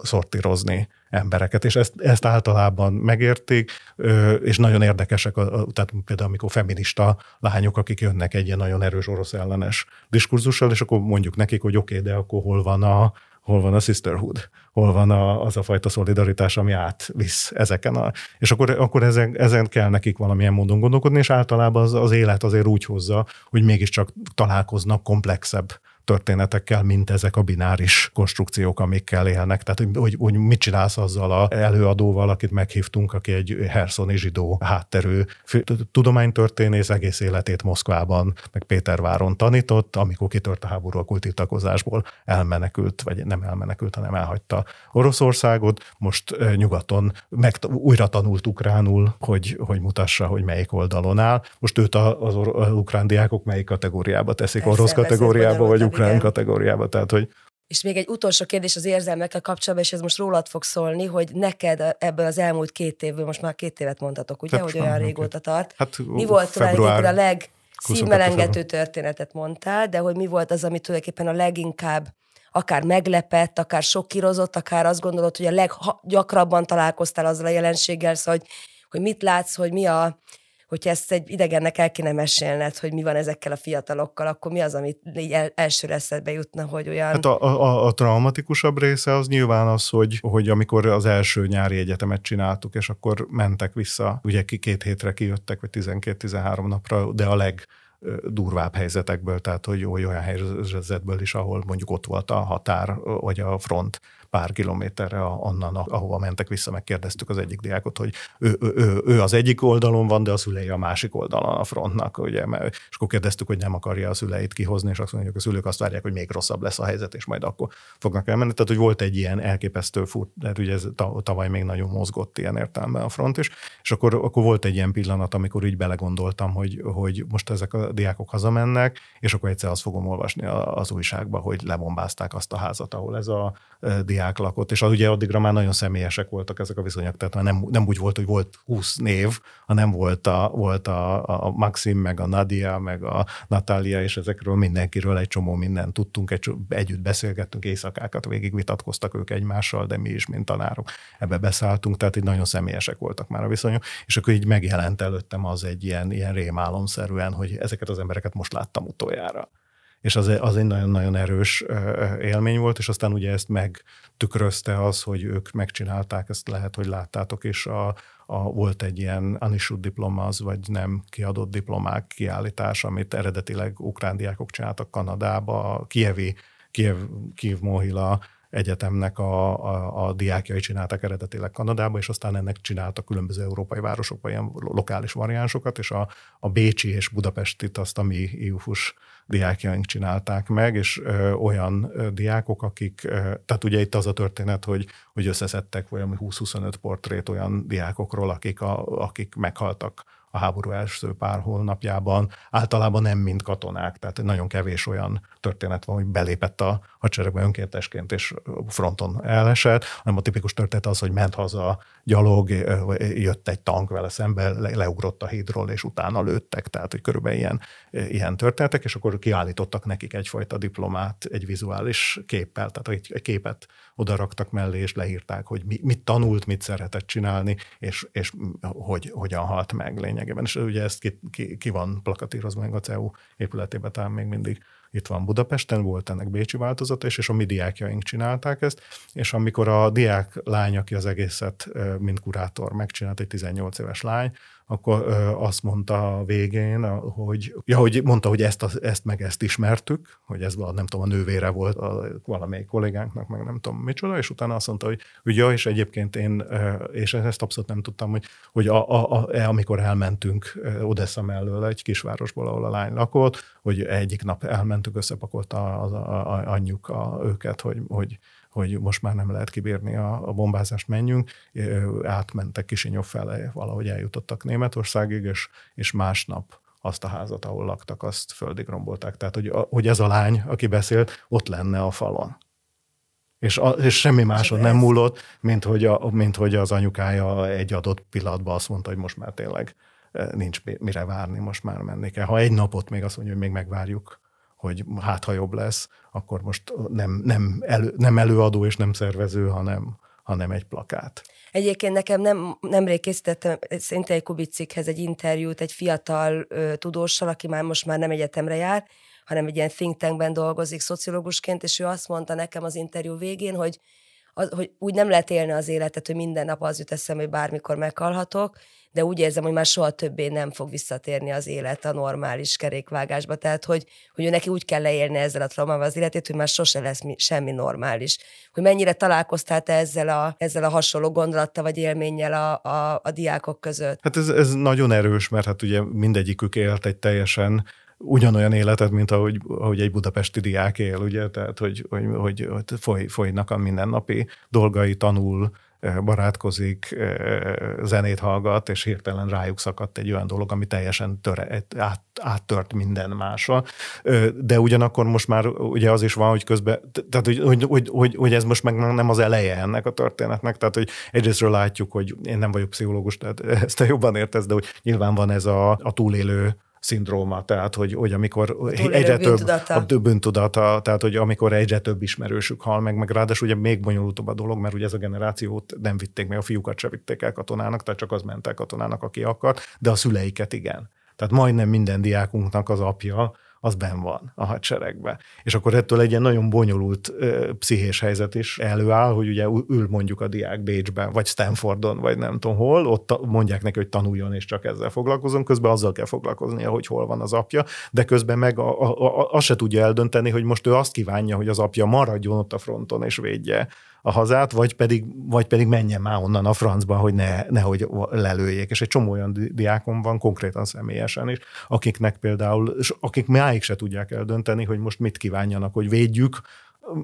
szortírozni embereket, és ezt, ezt általában megértik, és nagyon érdekesek, tehát például amikor feminista lányok, akik jönnek egy ilyen nagyon erős orosz ellenes diskurzussal, és akkor mondjuk nekik, hogy oké, okay, de akkor hol van a, hol van a sisterhood, hol van a, az a fajta szolidaritás, ami átvisz ezeken a... És akkor, akkor ezen, ezen kell nekik valamilyen módon gondolkodni, és általában az, az élet azért úgy hozza, hogy mégiscsak találkoznak komplexebb történetekkel, mint ezek a bináris konstrukciók, amikkel élnek. Tehát, hogy, hogy mit csinálsz azzal a előadóval, akit meghívtunk, aki egy herszoni zsidó hátterű tudománytörténész, egész életét Moszkvában, meg Péterváron tanított, amikor kitört a háború a kultitakozásból, elmenekült, vagy nem elmenekült, hanem elhagyta Oroszországot, most nyugaton meg, újra tanult ukránul, hogy, hogy mutassa, hogy melyik oldalon áll. Most őt az, az ukrán diákok melyik kategóriába teszik, Persze, orosz kategóriába, vagy ukrán igen. kategóriába, tehát hogy és még egy utolsó kérdés az érzelmekkel kapcsolatban, és ez most rólad fog szólni, hogy neked ebből az elmúlt két évből, most már két évet mondhatok, ugye, hát, hogy olyan régóta tart. Hát, mi volt tulajdonképpen a leg szívmelengető történetet mondtál, de hogy mi volt az, ami tulajdonképpen a leginkább akár meglepett, akár sokkirozott, akár azt gondolod, hogy a leggyakrabban találkoztál azzal a jelenséggel, szóval, hogy, hogy mit látsz, hogy mi a, hogyha ezt egy idegennek el kéne mesélned, hogy mi van ezekkel a fiatalokkal, akkor mi az, amit így el, elsőre eszedbe jutna, hogy olyan... Hát a, a, a traumatikusabb része az nyilván az, hogy, hogy amikor az első nyári egyetemet csináltuk, és akkor mentek vissza, ugye ki két hétre kijöttek, vagy 12-13 napra, de a leg durvább helyzetekből, tehát hogy olyan helyzetből is, ahol mondjuk ott volt a határ, vagy a front, pár kilométerre onnan, ahova mentek vissza, megkérdeztük az egyik diákot, hogy ő, ő, ő, ő az egyik oldalon van, de a szülei a másik oldalon a frontnak, ugye, mert, és akkor kérdeztük, hogy nem akarja a szüleit kihozni, és azt mondjuk, hogy a szülők azt várják, hogy még rosszabb lesz a helyzet, és majd akkor fognak elmenni. Tehát, hogy volt egy ilyen elképesztő fut, tehát ugye ez tavaly még nagyon mozgott ilyen értelemben a front is, és akkor, akkor volt egy ilyen pillanat, amikor így belegondoltam, hogy, hogy most ezek a diákok hazamennek, és akkor egyszer azt fogom olvasni az újságba, hogy lebombázták azt a házat, ahol ez a diák lakott, és ugye addigra már nagyon személyesek voltak ezek a viszonyok, tehát már nem, nem úgy volt, hogy volt 20 név, hanem volt a, volt a, a Maxim, meg a Nadia, meg a Natália, és ezekről mindenkiről egy csomó mindent tudtunk, egy, együtt beszélgettünk, éjszakákat végig vitatkoztak ők egymással, de mi is, mint tanárok, ebbe beszálltunk, tehát így nagyon személyesek voltak már a viszonyok, és akkor így megjelent előttem az egy ilyen, ilyen rémálomszerűen, hogy ezeket az embereket most láttam utoljára és az, az egy nagyon-nagyon erős élmény volt, és aztán ugye ezt megtükrözte az, hogy ők megcsinálták, ezt lehet, hogy láttátok, és a, a, volt egy ilyen unissued diplomaz, vagy nem kiadott diplomák kiállítás, amit eredetileg ukrán diákok csináltak Kanadába, a Kievi, Kiev, Kiev Mohila egyetemnek a, a, a diákjai csináltak eredetileg Kanadába, és aztán ennek csináltak különböző európai városokban ilyen lokális variánsokat, és a, a Bécsi és Budapestit azt a mi IUFUS diákjaink csinálták meg, és ö, olyan ö, diákok, akik, ö, tehát ugye itt az a történet, hogy, hogy összeszedtek valami 20-25 portrét olyan diákokról, akik, a, akik meghaltak a háború első pár hónapjában, általában nem mind katonák, tehát nagyon kevés olyan történet van, hogy belépett a hadseregbe önkéntesként és fronton elesett, hanem a tipikus történet az, hogy ment haza gyalog, jött egy tank vele szembe, leugrott a hídról, és utána lőttek, tehát hogy körülbelül ilyen, ilyen történetek, és akkor kiállítottak nekik egyfajta diplomát egy vizuális képpel, tehát egy, egy képet odaraktak mellé, és leírták, hogy mi, mit tanult, mit szeretett csinálni, és, és hogy, hogyan halt meg lényegében. És ugye ezt ki, ki, ki van plakatírozva meg a CEU épületében, talán még mindig itt van Budapesten, volt ennek bécsi változata is, és a mi diákjaink csinálták ezt, és amikor a diák lány, aki az egészet, mint kurátor megcsinált, egy 18 éves lány, akkor azt mondta a végén, hogy, ja, hogy mondta, hogy ezt, ezt meg ezt ismertük, hogy ez a, nem tudom, a nővére volt a, valamelyik kollégánknak, meg nem tudom micsoda, és utána azt mondta, hogy, hogy ja, és egyébként én, és ezt abszolút nem tudtam, hogy, hogy a, a, a, e, amikor elmentünk Odessa mellől egy kisvárosból, ahol a lány lakott, hogy egyik nap elmentünk, összepakolta az a, a, anyjuk a, őket, hogy, hogy hogy most már nem lehet kibírni a, a bombázást, menjünk. Átmentek Kisinyov fele, valahogy eljutottak Németországig, és, és másnap azt a házat, ahol laktak, azt földig rombolták. Tehát, hogy, hogy ez a lány, aki beszélt, ott lenne a falon. És, a, és semmi máson nem múlott, mint hogy, a, mint hogy az anyukája egy adott pillanatban azt mondta, hogy most már tényleg nincs mire várni, most már menni kell. Ha egy napot még azt mondja, hogy még megvárjuk, hogy hát ha jobb lesz, akkor most nem, nem, elő, nem előadó és nem szervező, hanem, hanem egy plakát. Egyébként nekem nem, nemrég készítettem szinte egy kubicikhez egy interjút egy fiatal ö, tudóssal, aki már most már nem egyetemre jár, hanem egy ilyen think tankben dolgozik szociológusként, és ő azt mondta nekem az interjú végén, hogy, az, hogy úgy nem lehet élni az életet, hogy minden nap az jut eszembe, hogy bármikor meghalhatok, de úgy érzem, hogy már soha többé nem fog visszatérni az élet a normális kerékvágásba. Tehát, hogy, hogy neki úgy kell leélni ezzel a traumával az életét, hogy már sose lesz mi, semmi normális. Hogy mennyire találkoztál te ezzel a, ezzel a hasonló gondolattal vagy élménnyel a, a, a diákok között? Hát ez, ez nagyon erős, mert hát ugye mindegyikük élt egy teljesen ugyanolyan életet, mint ahogy, ahogy egy budapesti diák él, ugye? Tehát, hogy, hogy, hogy, hogy foly, folynak a mindennapi dolgai, tanul, barátkozik, zenét hallgat, és hirtelen rájuk szakadt egy olyan dolog, ami teljesen töre, át, áttört minden másra. De ugyanakkor most már ugye az is van, hogy közben, tehát hogy, hogy, hogy, hogy, hogy ez most meg nem az eleje ennek a történetnek, tehát hogy egyrésztről látjuk, hogy én nem vagyok pszichológus, tehát ezt te jobban értesz, de hogy nyilván van ez a, a túlélő szindróma, tehát hogy, hogy amikor egyre több a bűntudata, tehát hogy amikor egyre több ismerősük hal meg, meg ráadásul ugye még bonyolultabb a dolog, mert ugye ez a generációt nem vitték meg, a fiúkat se vitték el katonának, tehát csak az ment el katonának, aki akart, de a szüleiket igen. Tehát majdnem minden diákunknak az apja az ben van a hadseregbe. És akkor ettől egy ilyen nagyon bonyolult ö, pszichés helyzet is előáll, hogy ugye ül mondjuk a diák Bécsben, vagy Stanfordon, vagy nem tudom hol, ott mondják neki, hogy tanuljon, és csak ezzel foglalkozom, közben azzal kell foglalkoznia, hogy hol van az apja, de közben meg a, a, a, azt se tudja eldönteni, hogy most ő azt kívánja, hogy az apja maradjon ott a fronton, és védje a hazát, vagy pedig, vagy pedig menjen már onnan a francba, hogy ne, nehogy lelőjék. És egy csomó olyan diákom van, konkrétan személyesen is, akiknek például, és akik máig se tudják eldönteni, hogy most mit kívánjanak, hogy védjük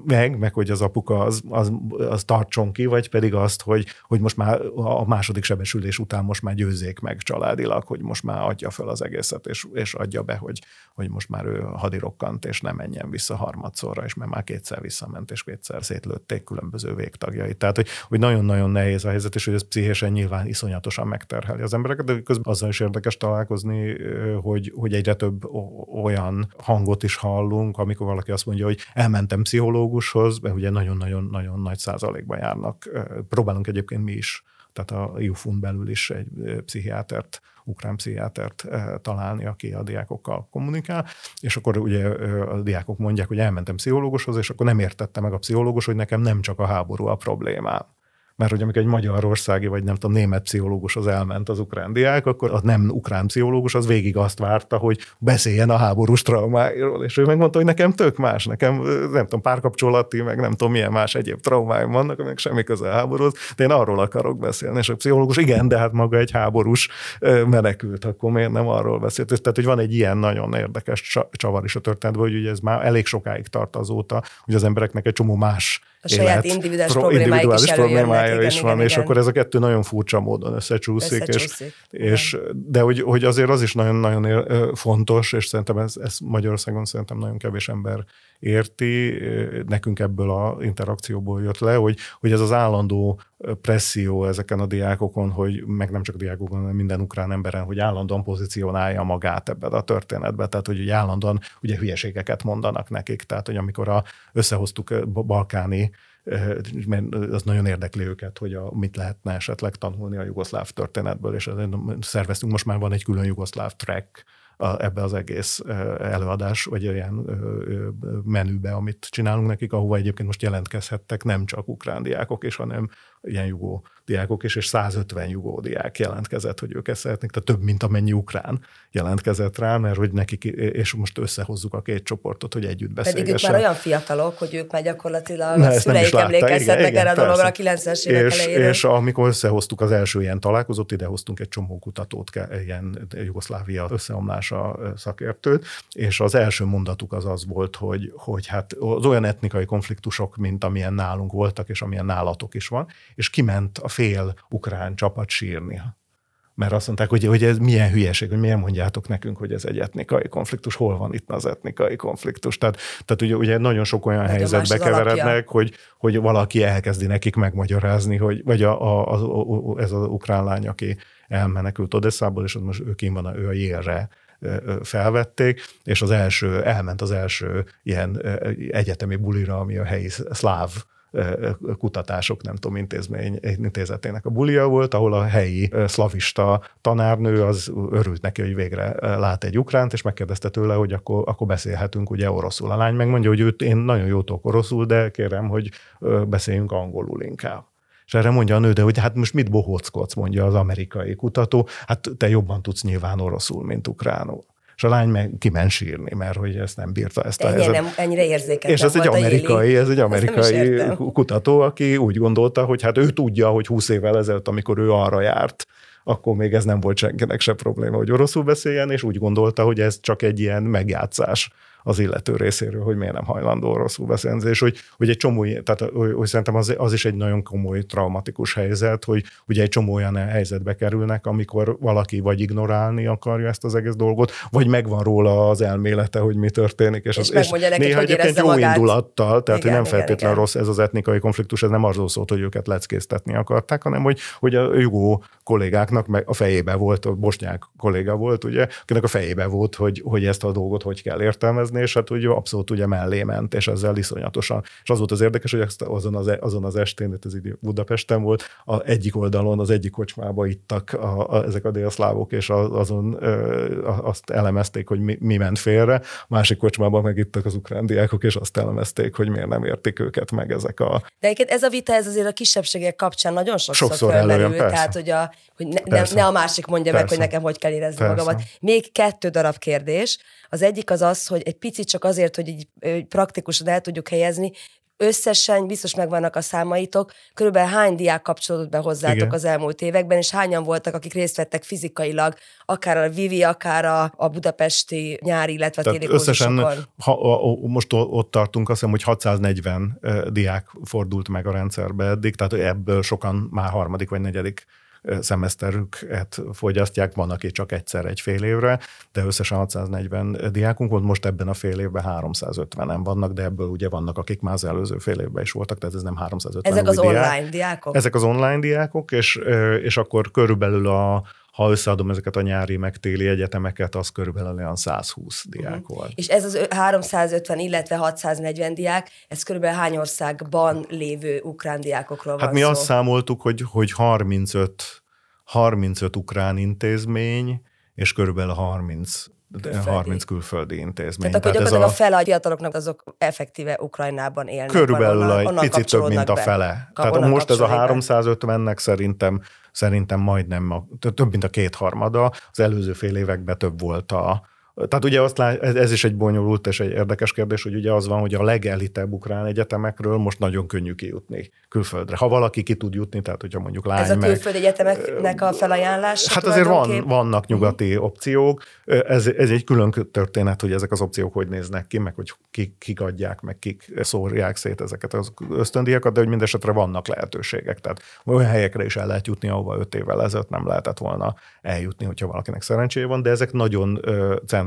meg, meg hogy az apuka az, az, az tartson ki, vagy pedig azt, hogy, hogy most már a második sebesülés után most már győzzék meg családilag, hogy most már adja fel az egészet, és, és adja be, hogy, hogy most már ő hadirokkant, és nem menjen vissza harmadszorra, és mert már kétszer visszament, és kétszer szétlőtték különböző végtagjait. Tehát, hogy, hogy nagyon-nagyon nehéz a helyzet, és hogy ez pszichésen nyilván iszonyatosan megterheli az embereket, de közben azzal is érdekes találkozni, hogy, hogy egyre több olyan hangot is hallunk, amikor valaki azt mondja, hogy elmentem pszichológushoz, pszichológushoz, mert ugye nagyon-nagyon-nagyon nagy százalékban járnak. Próbálunk egyébként mi is, tehát a IUFUN belül is egy pszichiátert, ukrán pszichiátert találni, aki a diákokkal kommunikál, és akkor ugye a diákok mondják, hogy elmentem pszichológushoz, és akkor nem értette meg a pszichológus, hogy nekem nem csak a háború a problémám mert hogy amikor egy magyarországi, vagy nem tudom, német pszichológus az elment az ukrán diák, akkor a nem ukrán pszichológus az végig azt várta, hogy beszéljen a háborús traumáiról, és ő megmondta, hogy nekem tök más, nekem nem tudom, párkapcsolati, meg nem tudom, milyen más egyéb traumáim vannak, aminek semmi köze a háborúhoz, de én arról akarok beszélni. És a pszichológus, igen, de hát maga egy háborús menekült, akkor miért nem arról beszélt? Tehát, hogy van egy ilyen nagyon érdekes csavar is a történetben, hogy ugye ez már elég sokáig tart azóta, hogy az embereknek egy csomó más a saját élet, individuális, pro, individuális is problémája is van, igen, és igen. akkor ez a kettő nagyon furcsa módon összecsúszik, összecsúszik és, és de hogy, hogy azért az is nagyon-nagyon fontos, és szerintem ez, ez Magyarországon szerintem nagyon kevés ember érti, nekünk ebből a interakcióból jött le, hogy, hogy ez az állandó presszió ezeken a diákokon, hogy meg nem csak a diákokon, hanem minden ukrán emberen, hogy állandóan pozícionálja magát ebben a történetben, tehát hogy állandóan ugye hülyeségeket mondanak nekik, tehát hogy amikor a, összehoztuk balkáni mert az nagyon érdekli őket, hogy a, mit lehetne esetleg tanulni a jugoszláv történetből, és szerveztünk, most már van egy külön jugoszláv track, a, ebbe az egész előadás, vagy olyan menübe, amit csinálunk nekik, ahova egyébként most jelentkezhettek nem csak ukrán diákok is, hanem ilyen jugó diákok is, és 150 jugó diák jelentkezett, hogy ők ezt szeretnék, tehát több, mint amennyi ukrán jelentkezett rá, mert hogy nekik, és most összehozzuk a két csoportot, hogy együtt beszélgessen. Pedig ők már olyan fiatalok, hogy ők már gyakorlatilag Na, a szüleik emlékezhetnek erre a dologra a 90-es évek és, elejére. És amikor összehoztuk az első ilyen találkozót, idehoztunk egy csomó kutatót, ilyen Jugoszlávia összeomlása szakértőt, és az első mondatuk az az volt, hogy, hogy hát az olyan etnikai konfliktusok, mint amilyen nálunk voltak, és amilyen nálatok is van, és kiment a fél ukrán csapat sírni mert azt mondták, hogy, hogy ez milyen hülyeség, hogy miért mondjátok nekünk, hogy ez egy etnikai konfliktus, hol van itt az etnikai konfliktus. Tehát, tehát ugye, ugye nagyon sok olyan nagyon helyzetbe keverednek, hogy, hogy valaki elkezdi nekik megmagyarázni, hogy, vagy a, a, a, a, ez az ukrán lány, aki elmenekült Odesszából, és most ő kim van, ő a jélre felvették, és az első, elment az első ilyen egyetemi bulira, ami a helyi szláv kutatások, nem tudom, intézmény, intézetének a bulia volt, ahol a helyi szlavista tanárnő az örült neki, hogy végre lát egy ukránt, és megkérdezte tőle, hogy akkor, akkor beszélhetünk ugye oroszul. A lány megmondja, hogy őt én nagyon jó tudok oroszul, de kérem, hogy beszéljünk angolul inkább. És erre mondja a nő, de hogy hát most mit bohóckodsz, mondja az amerikai kutató, hát te jobban tudsz nyilván oroszul, mint ukránul. És a lány meg kiment sírni, mert hogy ezt nem bírta ezt a helyzetet. Nem, ennyire érzékeny. És ez egy amerikai, ez egy amerikai kutató, aki úgy gondolta, hogy hát ő tudja, hogy 20 évvel ezelőtt, amikor ő arra járt, akkor még ez nem volt senkinek se probléma, hogy oroszul beszéljen, és úgy gondolta, hogy ez csak egy ilyen megjátszás az illető részéről, hogy miért nem hajlandó oroszul beszélni, és hogy, hogy egy csomó, tehát hogy, hogy szerintem az, az, is egy nagyon komoly traumatikus helyzet, hogy ugye egy csomó olyan helyzetbe kerülnek, amikor valaki vagy ignorálni akarja ezt az egész dolgot, vagy megvan róla az elmélete, hogy mi történik, és, és, az, és neki, néha hogy egyébként jó magát. indulattal, tehát igen, hogy nem feltétlenül rossz ez az etnikai konfliktus, ez nem arról szólt, hogy őket leckésztetni akarták, hanem hogy, hogy a jugó kollégáknak meg a fejébe volt, a bosnyák kolléga volt, ugye, akinek a fejébe volt, hogy, hogy ezt a dolgot hogy kell értelmezni, nézni, és hát ugye abszolút ugye mellé ment, és ezzel iszonyatosan. És az volt az érdekes, hogy azon az, e, azon az estén, ez így Budapesten volt, a egyik oldalon, az egyik kocsmába ittak a, a, ezek a délszlávok, és azon ö, azt elemezték, hogy mi, mi ment félre, a másik kocsmában meg ittak az ukrán diákok, és azt elemezték, hogy miért nem értik őket meg ezek a... De egyébként ez a vita, ez azért a kisebbségek kapcsán nagyon sokszor, sokszor előjön, tehát hogy, a, hogy ne, ne, ne a másik mondja persze. meg, hogy nekem hogy kell érezni persze. magamat. Még kettő darab kérdés. Az egyik az az, hogy egy picit csak azért, hogy így praktikusan el tudjuk helyezni, összesen biztos megvannak a számaitok, körülbelül hány diák kapcsolódott be hozzátok Igen. az elmúlt években, és hányan voltak, akik részt vettek fizikailag, akár a Vivi, akár a, a budapesti nyári, illetve Tehát téli összesen, ha, a, most ott tartunk, azt hiszem, hogy 640 diák fordult meg a rendszerbe eddig, tehát ebből sokan már harmadik vagy negyedik szemeszterüket fogyasztják, van, aki csak egyszer egy fél évre, de összesen 640 diákunk volt, most ebben a fél évben 350-en vannak, de ebből ugye vannak, akik már az előző fél évben is voltak, tehát ez nem 350 Ezek az diák. online diákok? Ezek az online diákok, és, és akkor körülbelül a ha összeadom ezeket a nyári meg téli egyetemeket, az körülbelül olyan 120 diák uh-huh. volt. És ez az 350, illetve 640 diák, ez körülbelül hány országban lévő ukrán diákokról hát van mi szó? azt számoltuk, hogy, hogy 35, 35 ukrán intézmény, és körülbelül 30 külföldi. 30 külföldi intézmény. Tehát akkor Tehát gyakorlatilag a... a fele a fiataloknak azok effektíve Ukrajnában élnek. Körülbelül onnan, egy onnan picit több, mint a fele. Tehát most ez a 350-nek szerintem szerintem majdnem a, több, mint a kétharmada. Az előző fél években több volt a, tehát ugye azt lát, ez, ez is egy bonyolult és egy érdekes kérdés, hogy ugye az van, hogy a legelitebb ukrán egyetemekről most nagyon könnyű kijutni külföldre. Ha valaki ki tud jutni, tehát hogyha mondjuk lány Ez a külföldi meg, egyetemeknek a felajánlása? Hát azért van, vannak nyugati uh-huh. opciók. Ez, ez egy külön történet, hogy ezek az opciók hogy néznek ki, meg hogy kik, kik adják, meg kik szórják szét ezeket az ösztöndiakat, de hogy mindesetre vannak lehetőségek. Tehát olyan helyekre is el lehet jutni, ahova öt évvel ezelőtt nem lehetett volna eljutni, hogyha valakinek szerencséje van, de ezek nagyon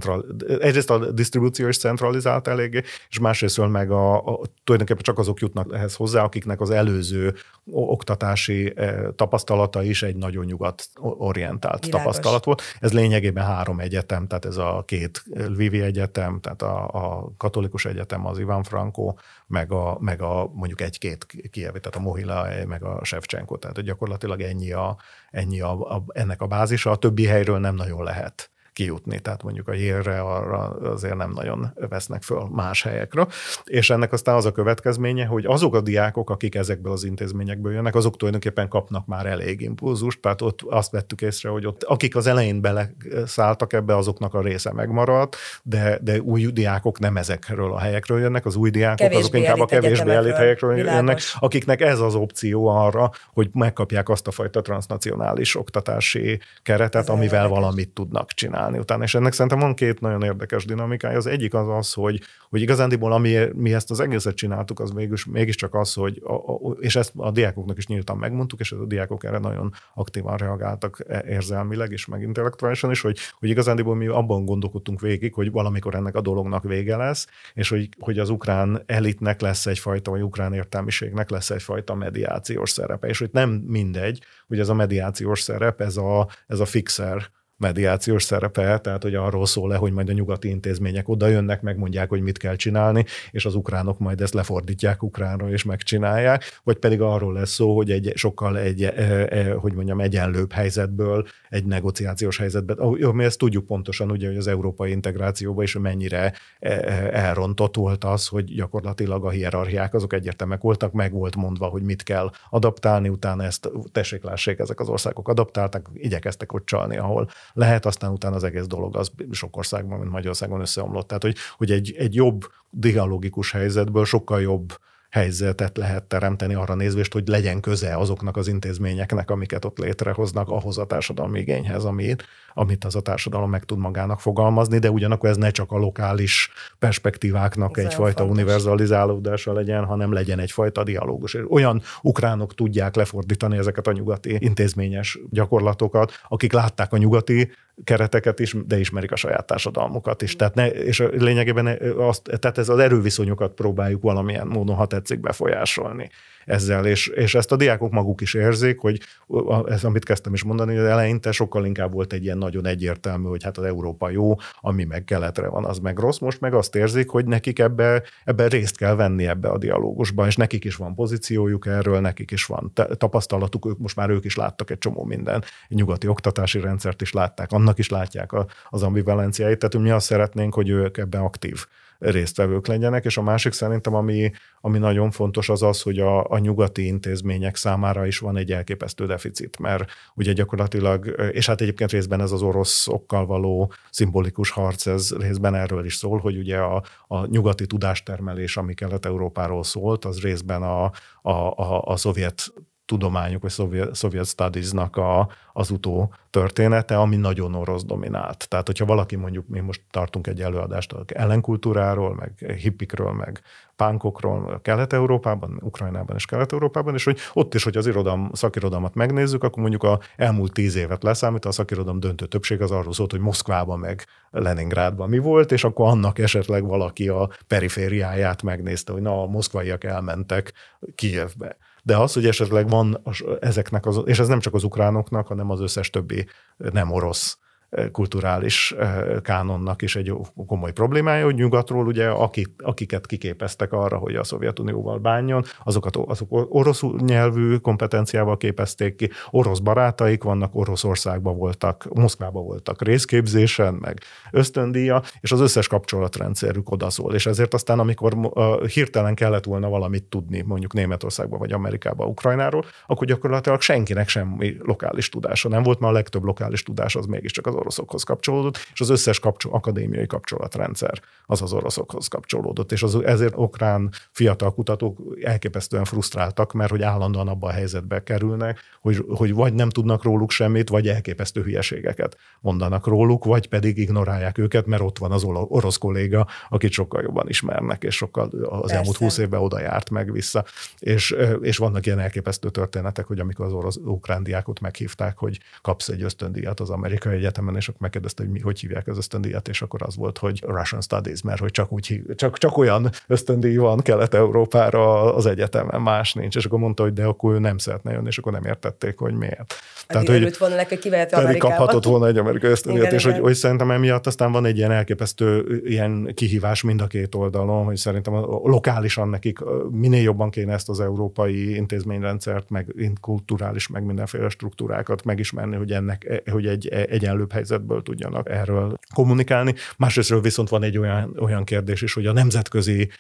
central, egyrészt a disztribúció is centralizált eléggé, és másrészt meg a, a, tulajdonképpen csak azok jutnak ehhez hozzá, akiknek az előző oktatási tapasztalata is egy nagyon nyugat-orientált Világos. tapasztalat volt. Ez lényegében három egyetem, tehát ez a két Lvivi egyetem, tehát a, a katolikus egyetem, az Iván Franco, meg a, meg a mondjuk egy-két kievi, tehát a Mohila, meg a Shevchenko, tehát gyakorlatilag ennyi, a, ennyi a, a, ennek a bázisa, a többi helyről nem nagyon lehet kijutni, tehát mondjuk a hírre arra azért nem nagyon vesznek föl más helyekre. És ennek aztán az a következménye, hogy azok a diákok, akik ezekből az intézményekből jönnek, azok tulajdonképpen kapnak már elég impulzust, tehát ott azt vettük észre, hogy ott akik az elején beleszálltak ebbe, azoknak a része megmaradt, de, de új diákok nem ezekről a helyekről jönnek, az új diákok kevésbé azok inkább a kevésbé elit helyekről világos. jönnek, akiknek ez az opció arra, hogy megkapják azt a fajta transnacionális oktatási keretet, ez amivel valamit tudnak csinálni adaptálni utána. És ennek szerintem van két nagyon érdekes dinamikája. Az egyik az az, hogy, hogy igazándiból ami mi ezt az egészet csináltuk, az mégis, mégiscsak az, hogy, a, a, és ezt a diákoknak is nyíltan megmondtuk, és a diákok erre nagyon aktívan reagáltak e, érzelmileg és meg intellektuálisan is, hogy, hogy igazándiból mi abban gondolkodtunk végig, hogy valamikor ennek a dolognak vége lesz, és hogy, hogy az ukrán elitnek lesz egyfajta, vagy ukrán értelmiségnek lesz egyfajta mediációs szerepe, és hogy nem mindegy, hogy ez a mediációs szerep, ez a, ez a fixer mediációs szerepe, tehát hogy arról szól le, hogy majd a nyugati intézmények oda jönnek, megmondják, hogy mit kell csinálni, és az ukránok majd ezt lefordítják ukránra és megcsinálják, vagy pedig arról lesz szó, hogy egy sokkal egy, e, e, hogy mondjam, egyenlőbb helyzetből egy negociációs helyzetben, mi ezt tudjuk pontosan, ugye, hogy az európai integrációban is mennyire e, elrontott volt az, hogy gyakorlatilag a hierarchiák azok egyértelműek voltak, meg volt mondva, hogy mit kell adaptálni, utána ezt tessék lássék, ezek az országok adaptáltak, igyekeztek ott csalni, ahol lehet, aztán utána az egész dolog az sok országban, mint Magyarországon összeomlott. Tehát, hogy, hogy egy, egy jobb dialógikus helyzetből sokkal jobb helyzetet lehet teremteni arra nézvést, hogy legyen köze azoknak az intézményeknek, amiket ott létrehoznak ahhoz a társadalmi igényhez, amit, amit az a társadalom meg tud magának fogalmazni, de ugyanakkor ez ne csak a lokális perspektíváknak ez egyfajta fontos. univerzalizálódása legyen, hanem legyen egyfajta dialógus. És olyan ukránok tudják lefordítani ezeket a nyugati intézményes gyakorlatokat, akik látták a nyugati kereteket is, de ismerik a saját társadalmukat is. Tehát ne, és lényegében azt, tehát ez az erőviszonyokat próbáljuk valamilyen módon, ha tetszik, befolyásolni ezzel, és, és ezt a diákok maguk is érzik, hogy ez, amit kezdtem is mondani, hogy eleinte sokkal inkább volt egy ilyen nagyon egyértelmű, hogy hát az Európa jó, ami meg keletre van, az meg rossz. Most meg azt érzik, hogy nekik ebbe, ebbe részt kell venni ebbe a dialógusban, és nekik is van pozíciójuk erről, nekik is van tapasztalatuk, ők most már ők is láttak egy csomó minden, nyugati oktatási rendszert is látták, annak is látják az ambivalenciáit, tehát mi azt szeretnénk, hogy ők ebben aktív résztvevők legyenek, és a másik szerintem, ami, ami nagyon fontos, az az, hogy a, a nyugati intézmények számára is van egy elképesztő deficit, mert ugye gyakorlatilag, és hát egyébként részben ez az oroszokkal való szimbolikus harc, ez részben erről is szól, hogy ugye a, a nyugati tudástermelés, ami Kelet-Európáról szólt, az részben a, a, a, a szovjet tudományok, vagy szovjet, szovjet studies-nak a, az utó története, ami nagyon orosz dominált. Tehát, hogyha valaki mondjuk, mi most tartunk egy előadást ellenkultúráról, meg hippikről, meg pánkokról Kelet-Európában, Ukrajnában és Kelet-Európában, és hogy ott is, hogy az irodalom, szakirodalmat megnézzük, akkor mondjuk a elmúlt tíz évet leszámít, a szakirodalom döntő többség az arról szólt, hogy Moszkvában meg Leningrádban mi volt, és akkor annak esetleg valaki a perifériáját megnézte, hogy na, a moszkvaiak elmentek Kijevbe de az, hogy esetleg van ezeknek, az, és ez nem csak az ukránoknak, hanem az összes többi nem orosz kulturális kánonnak is egy komoly problémája, hogy nyugatról ugye akik, akiket kiképeztek arra, hogy a Szovjetunióval bánjon, azokat azok orosz nyelvű kompetenciával képezték ki, orosz barátaik vannak, Oroszországban voltak, Moszkvában voltak részképzésen, meg ösztöndíja, és az összes kapcsolatrendszerük odaszól. És ezért aztán, amikor hirtelen kellett volna valamit tudni, mondjuk Németországban vagy Amerikában, Ukrajnáról, akkor gyakorlatilag senkinek semmi lokális tudása nem volt, mert a legtöbb lokális tudás az mégiscsak az oroszokhoz kapcsolódott, és az összes kapcsol, akadémiai kapcsolatrendszer az az oroszokhoz kapcsolódott, és az, ezért okrán fiatal kutatók elképesztően frusztráltak, mert hogy állandóan abban a helyzetbe kerülnek, hogy, hogy vagy nem tudnak róluk semmit, vagy elképesztő hülyeségeket mondanak róluk, vagy pedig ignorálják őket, mert ott van az orosz kolléga, akit sokkal jobban ismernek, és sokkal az Persze. elmúlt húsz évben oda járt meg vissza. És, és vannak ilyen elképesztő történetek, hogy amikor az orosz ukrán diákot meghívták, hogy kapsz egy ösztöndíjat az amerikai egyetem egyetemen, és akkor megkérdezte, hogy mi, hogy hívják az ösztöndíjat, és akkor az volt, hogy Russian Studies, mert hogy csak, úgy csak, csak olyan ösztöndíj van Kelet-Európára az egyetemen, más nincs, és akkor mondta, hogy de akkor ő nem szeretne jönni, és akkor nem értették, hogy miért. Tehát, hogy volna neki, kivehet pedig kaphatott volna egy amerikai ösztöndíjat, és hogy, hogy szerintem emiatt aztán van egy ilyen elképesztő ilyen kihívás mind a két oldalon, hogy szerintem lokálisan nekik minél jobban kéne ezt az európai intézményrendszert, meg kulturális, meg mindenféle struktúrákat megismerni, hogy ennek, hogy egy egyenlőbb helyzetből tudjanak erről kommunikálni. Másrésztről viszont van egy olyan, olyan kérdés is, hogy a nemzetközi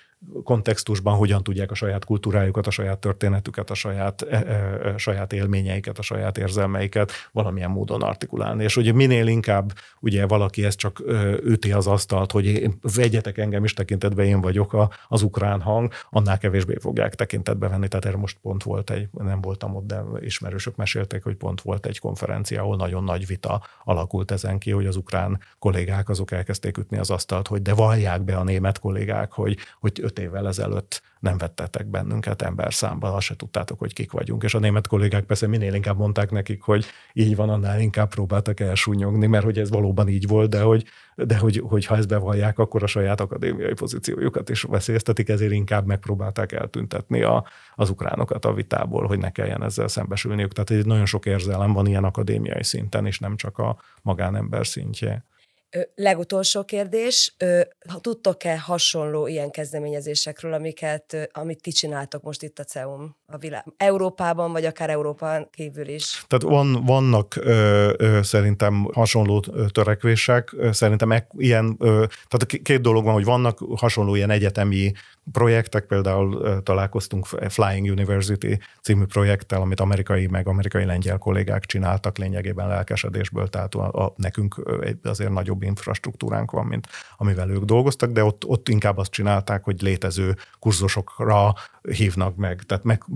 kontextusban hogyan tudják a saját kultúrájukat, a saját történetüket, a saját, e, e, e, saját élményeiket, a saját érzelmeiket valamilyen módon artikulálni. És ugye minél inkább ugye valaki ezt csak üti az asztalt, hogy vegyetek engem is tekintetbe, én vagyok a, az ukrán hang, annál kevésbé fogják tekintetbe venni. Tehát erre most pont volt egy, nem voltam ott, de ismerősök mesélték, hogy pont volt egy konferencia, ahol nagyon nagy vita alakult ezen ki, hogy az ukrán kollégák azok elkezdték ütni az asztalt, hogy de vallják be a német kollégák, hogy, hogy öt évvel ezelőtt nem vettetek bennünket ember számba, azt se tudtátok, hogy kik vagyunk. És a német kollégák persze minél inkább mondták nekik, hogy így van, annál inkább próbáltak elsúnyogni, mert hogy ez valóban így volt, de hogy, de hogy, hogy ha ezt bevallják, akkor a saját akadémiai pozíciójukat is veszélyeztetik, ezért inkább megpróbálták eltüntetni a, az ukránokat a vitából, hogy ne kelljen ezzel szembesülniük. Tehát egy nagyon sok érzelem van ilyen akadémiai szinten, és nem csak a magánember szintje. Legutolsó kérdés, tudtok-e hasonló ilyen kezdeményezésekről, amiket, amit ti csináltok most itt a CEUM a világ, Európában, vagy akár Európán kívül is? Tehát van, vannak ö, ö, szerintem hasonló törekvések, szerintem e, ilyen, ö, tehát két dolog van, hogy vannak hasonló ilyen egyetemi projektek, például találkoztunk Flying University című projekttel, amit amerikai meg amerikai lengyel kollégák csináltak lényegében lelkesedésből, tehát a, a, nekünk azért nagyobb infrastruktúránk van, mint amivel ők dolgoztak, de ott, ott inkább azt csinálták, hogy létező kurzusokra hívnak meg, tehát megbeszélnek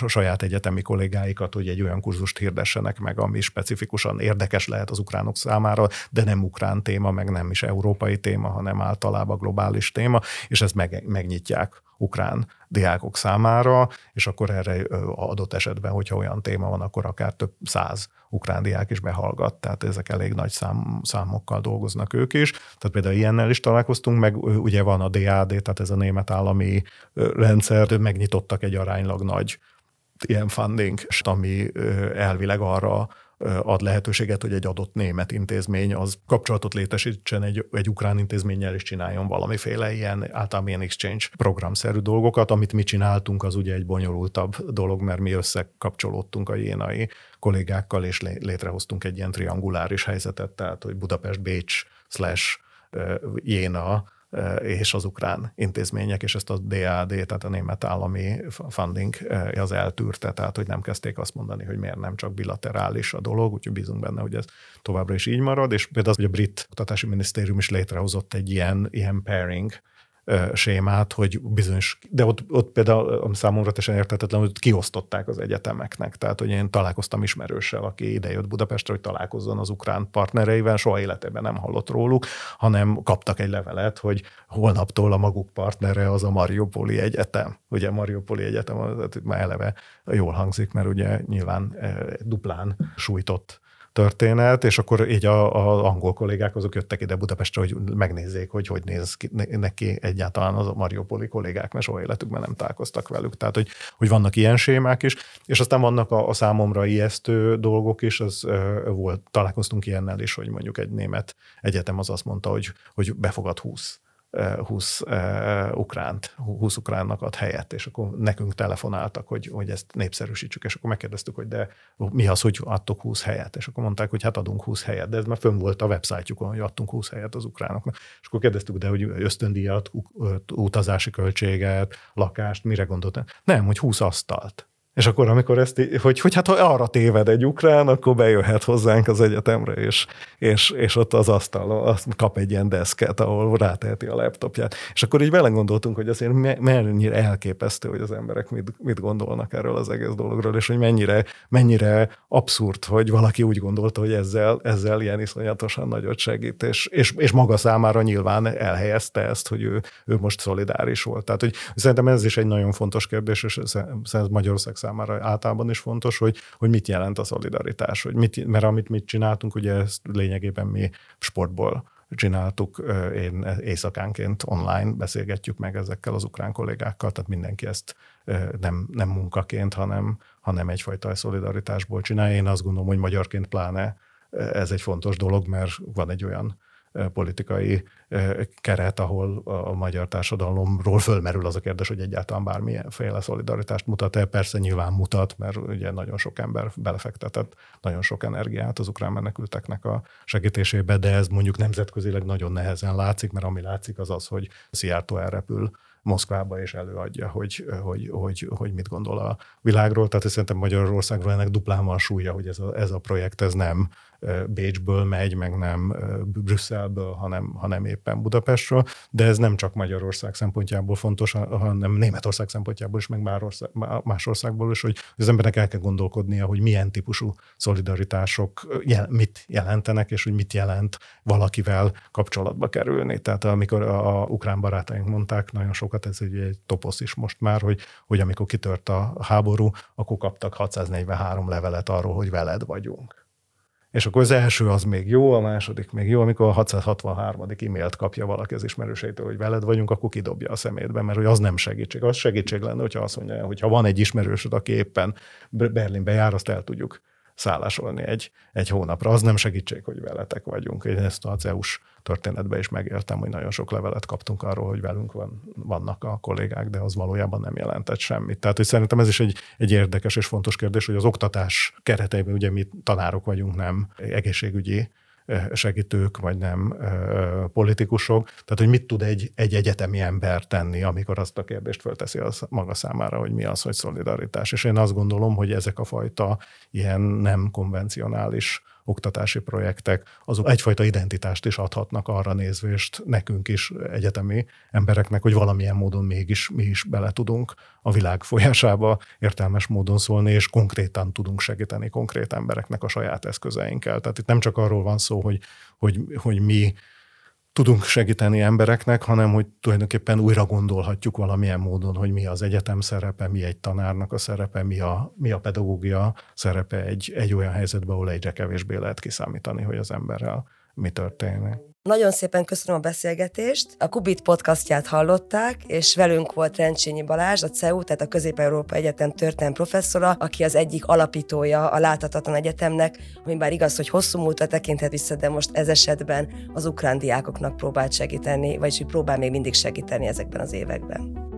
a saját egyetemi kollégáikat, hogy egy olyan kurzust hirdessenek meg, ami specifikusan érdekes lehet az ukránok számára, de nem ukrán téma, meg nem is európai téma, hanem általában globális téma, és ezt meg, megnyitják ukrán diákok számára, és akkor erre adott esetben, hogyha olyan téma van, akkor akár több száz ukrán diák is behallgat, tehát ezek elég nagy szám, számokkal dolgoznak ők is. Tehát például ilyennel is találkoztunk, meg ugye van a DAD, tehát ez a német állami rendszer, megnyitottak egy aránylag nagy ilyen funding, ami elvileg arra ad lehetőséget, hogy egy adott német intézmény az kapcsolatot létesítsen egy, egy ukrán intézménnyel, és csináljon valamiféle ilyen általában ilyen exchange programszerű dolgokat. Amit mi csináltunk, az ugye egy bonyolultabb dolog, mert mi összekapcsolódtunk a jénai kollégákkal, és létrehoztunk egy ilyen trianguláris helyzetet, tehát hogy Budapest-Bécs slash Jéna, és az ukrán intézmények, és ezt a DAD, tehát a német állami funding eh, az eltűrte, tehát hogy nem kezdték azt mondani, hogy miért nem csak bilaterális a dolog, úgyhogy bízunk benne, hogy ez továbbra is így marad, és például az, hogy a brit oktatási minisztérium is létrehozott egy ilyen, ilyen pairing sémát, hogy bizonyos, de ott, ott például számomra teljesen értetetlen, hogy kiosztották az egyetemeknek. Tehát, hogy én találkoztam ismerőssel, aki idejött Budapestre, hogy találkozzon az ukrán partnereivel, soha életében nem hallott róluk, hanem kaptak egy levelet, hogy holnaptól a maguk partnere az a Mariupoli Egyetem. Ugye Mariupoli Egyetem az, már eleve jól hangzik, mert ugye nyilván duplán sújtott történet, és akkor így a, a angol kollégák azok jöttek ide Budapestre, hogy megnézzék, hogy hogy néz ki, neki egyáltalán az a Mariupoli kollégák, mert soha életükben nem találkoztak velük. Tehát, hogy, hogy vannak ilyen sémák is, és aztán vannak a, a számomra ijesztő dolgok is, az uh, volt, találkoztunk ilyennel is, hogy mondjuk egy német egyetem az azt mondta, hogy, hogy befogad 20 20 uh, ukránt, 20 ukránnak ad helyet, és akkor nekünk telefonáltak, hogy, hogy ezt népszerűsítsük, és akkor megkérdeztük, hogy de mi az, hogy adtok 20 helyet, és akkor mondták, hogy hát adunk 20 helyet, de ez már fönn volt a websájtjukon, hogy adtunk 20 helyet az ukránoknak. És akkor kérdeztük, de hogy ösztöndíjat, utazási költséget, lakást, mire gondoltam? Nem, hogy 20 asztalt. És akkor, amikor ezt, hogy, hogy hát ha arra téved egy ukrán, akkor bejöhet hozzánk az egyetemre, és, és, és ott az asztalon azt kap egy ilyen deszket, ahol ráteheti a laptopját. És akkor így vele gondoltunk, hogy azért mennyire elképesztő, hogy az emberek mit, mit gondolnak erről az egész dologról, és hogy mennyire, mennyire abszurd, hogy valaki úgy gondolta, hogy ezzel, ezzel ilyen iszonyatosan nagyot segít, és, és, és maga számára nyilván elhelyezte ezt, hogy ő, ő most szolidáris volt. Tehát, hogy szerintem ez is egy nagyon fontos kérdés, és ez Magyarország számára általában is fontos, hogy, hogy mit jelent a szolidaritás, hogy mit, mert amit mit csináltunk, ugye ezt lényegében mi sportból csináltuk, én éjszakánként online beszélgetjük meg ezekkel az ukrán kollégákkal, tehát mindenki ezt nem, nem munkaként, hanem, hanem egyfajta szolidaritásból csinálja. Én azt gondolom, hogy magyarként pláne ez egy fontos dolog, mert van egy olyan politikai keret, ahol a magyar társadalomról fölmerül az a kérdés, hogy egyáltalán bármilyenféle szolidaritást mutat-e. Persze nyilván mutat, mert ugye nagyon sok ember belefektetett nagyon sok energiát az ukrán menekülteknek a segítésébe, de ez mondjuk nemzetközileg nagyon nehezen látszik, mert ami látszik az az, hogy Szijjártó elrepül Moszkvába, és előadja, hogy, hogy, hogy, hogy mit gondol a világról. Tehát szerintem Magyarországról ennek duplán van súlya, hogy ez a, ez a projekt ez nem Bécsből megy, meg nem Brüsszelből, hanem, hanem éppen Budapestről, de ez nem csak Magyarország szempontjából fontos, hanem Németország szempontjából is, meg más országból is, hogy az embernek el kell gondolkodnia, hogy milyen típusú szolidaritások mit jelentenek, és hogy mit jelent valakivel kapcsolatba kerülni. Tehát amikor a, a ukrán barátaink mondták, nagyon sokat, ez egy, egy toposz is most már, hogy, hogy amikor kitört a háború, akkor kaptak 643 levelet arról, hogy veled vagyunk. És akkor az első az még jó, a második még jó, amikor a 663. e-mailt kapja valaki az ismerőseitől, hogy veled vagyunk, akkor kidobja a szemétbe, mert hogy az nem segítség. Az segítség lenne, hogyha azt mondja, hogy ha van egy ismerősöd, aki éppen Berlinbe jár, azt el tudjuk szállásolni egy, egy hónapra. Az nem segítség, hogy veletek vagyunk. Én ezt a CEUS történetben is megértem, hogy nagyon sok levelet kaptunk arról, hogy velünk van, vannak a kollégák, de az valójában nem jelentett semmit. Tehát, hogy szerintem ez is egy, egy érdekes és fontos kérdés, hogy az oktatás kereteiben ugye mi tanárok vagyunk, nem egészségügyi segítők, vagy nem politikusok. Tehát, hogy mit tud egy, egy egyetemi ember tenni, amikor azt a kérdést fölteszi az maga számára, hogy mi az, hogy szolidaritás. És én azt gondolom, hogy ezek a fajta ilyen nem konvencionális oktatási projektek, azok egyfajta identitást is adhatnak arra nézvést nekünk is, egyetemi embereknek, hogy valamilyen módon mégis mi is bele tudunk a világ folyásába értelmes módon szólni, és konkrétan tudunk segíteni konkrét embereknek a saját eszközeinkkel. Tehát itt nem csak arról van szó, hogy, hogy, hogy mi tudunk segíteni embereknek, hanem hogy tulajdonképpen újra gondolhatjuk valamilyen módon, hogy mi az egyetem szerepe, mi egy tanárnak a szerepe, mi a, mi a pedagógia szerepe egy, egy olyan helyzetben, ahol egyre kevésbé lehet kiszámítani, hogy az emberrel mi történik. Nagyon szépen köszönöm a beszélgetést. A Kubit podcastját hallották, és velünk volt Rencsényi Balázs, a CEU, tehát a Közép-Európa Egyetem történelmi professzora, aki az egyik alapítója a Láthatatlan Egyetemnek, ami bár igaz, hogy hosszú múltra tekinthet vissza, de most ez esetben az ukrán diákoknak próbált segíteni, vagyis hogy próbál még mindig segíteni ezekben az években.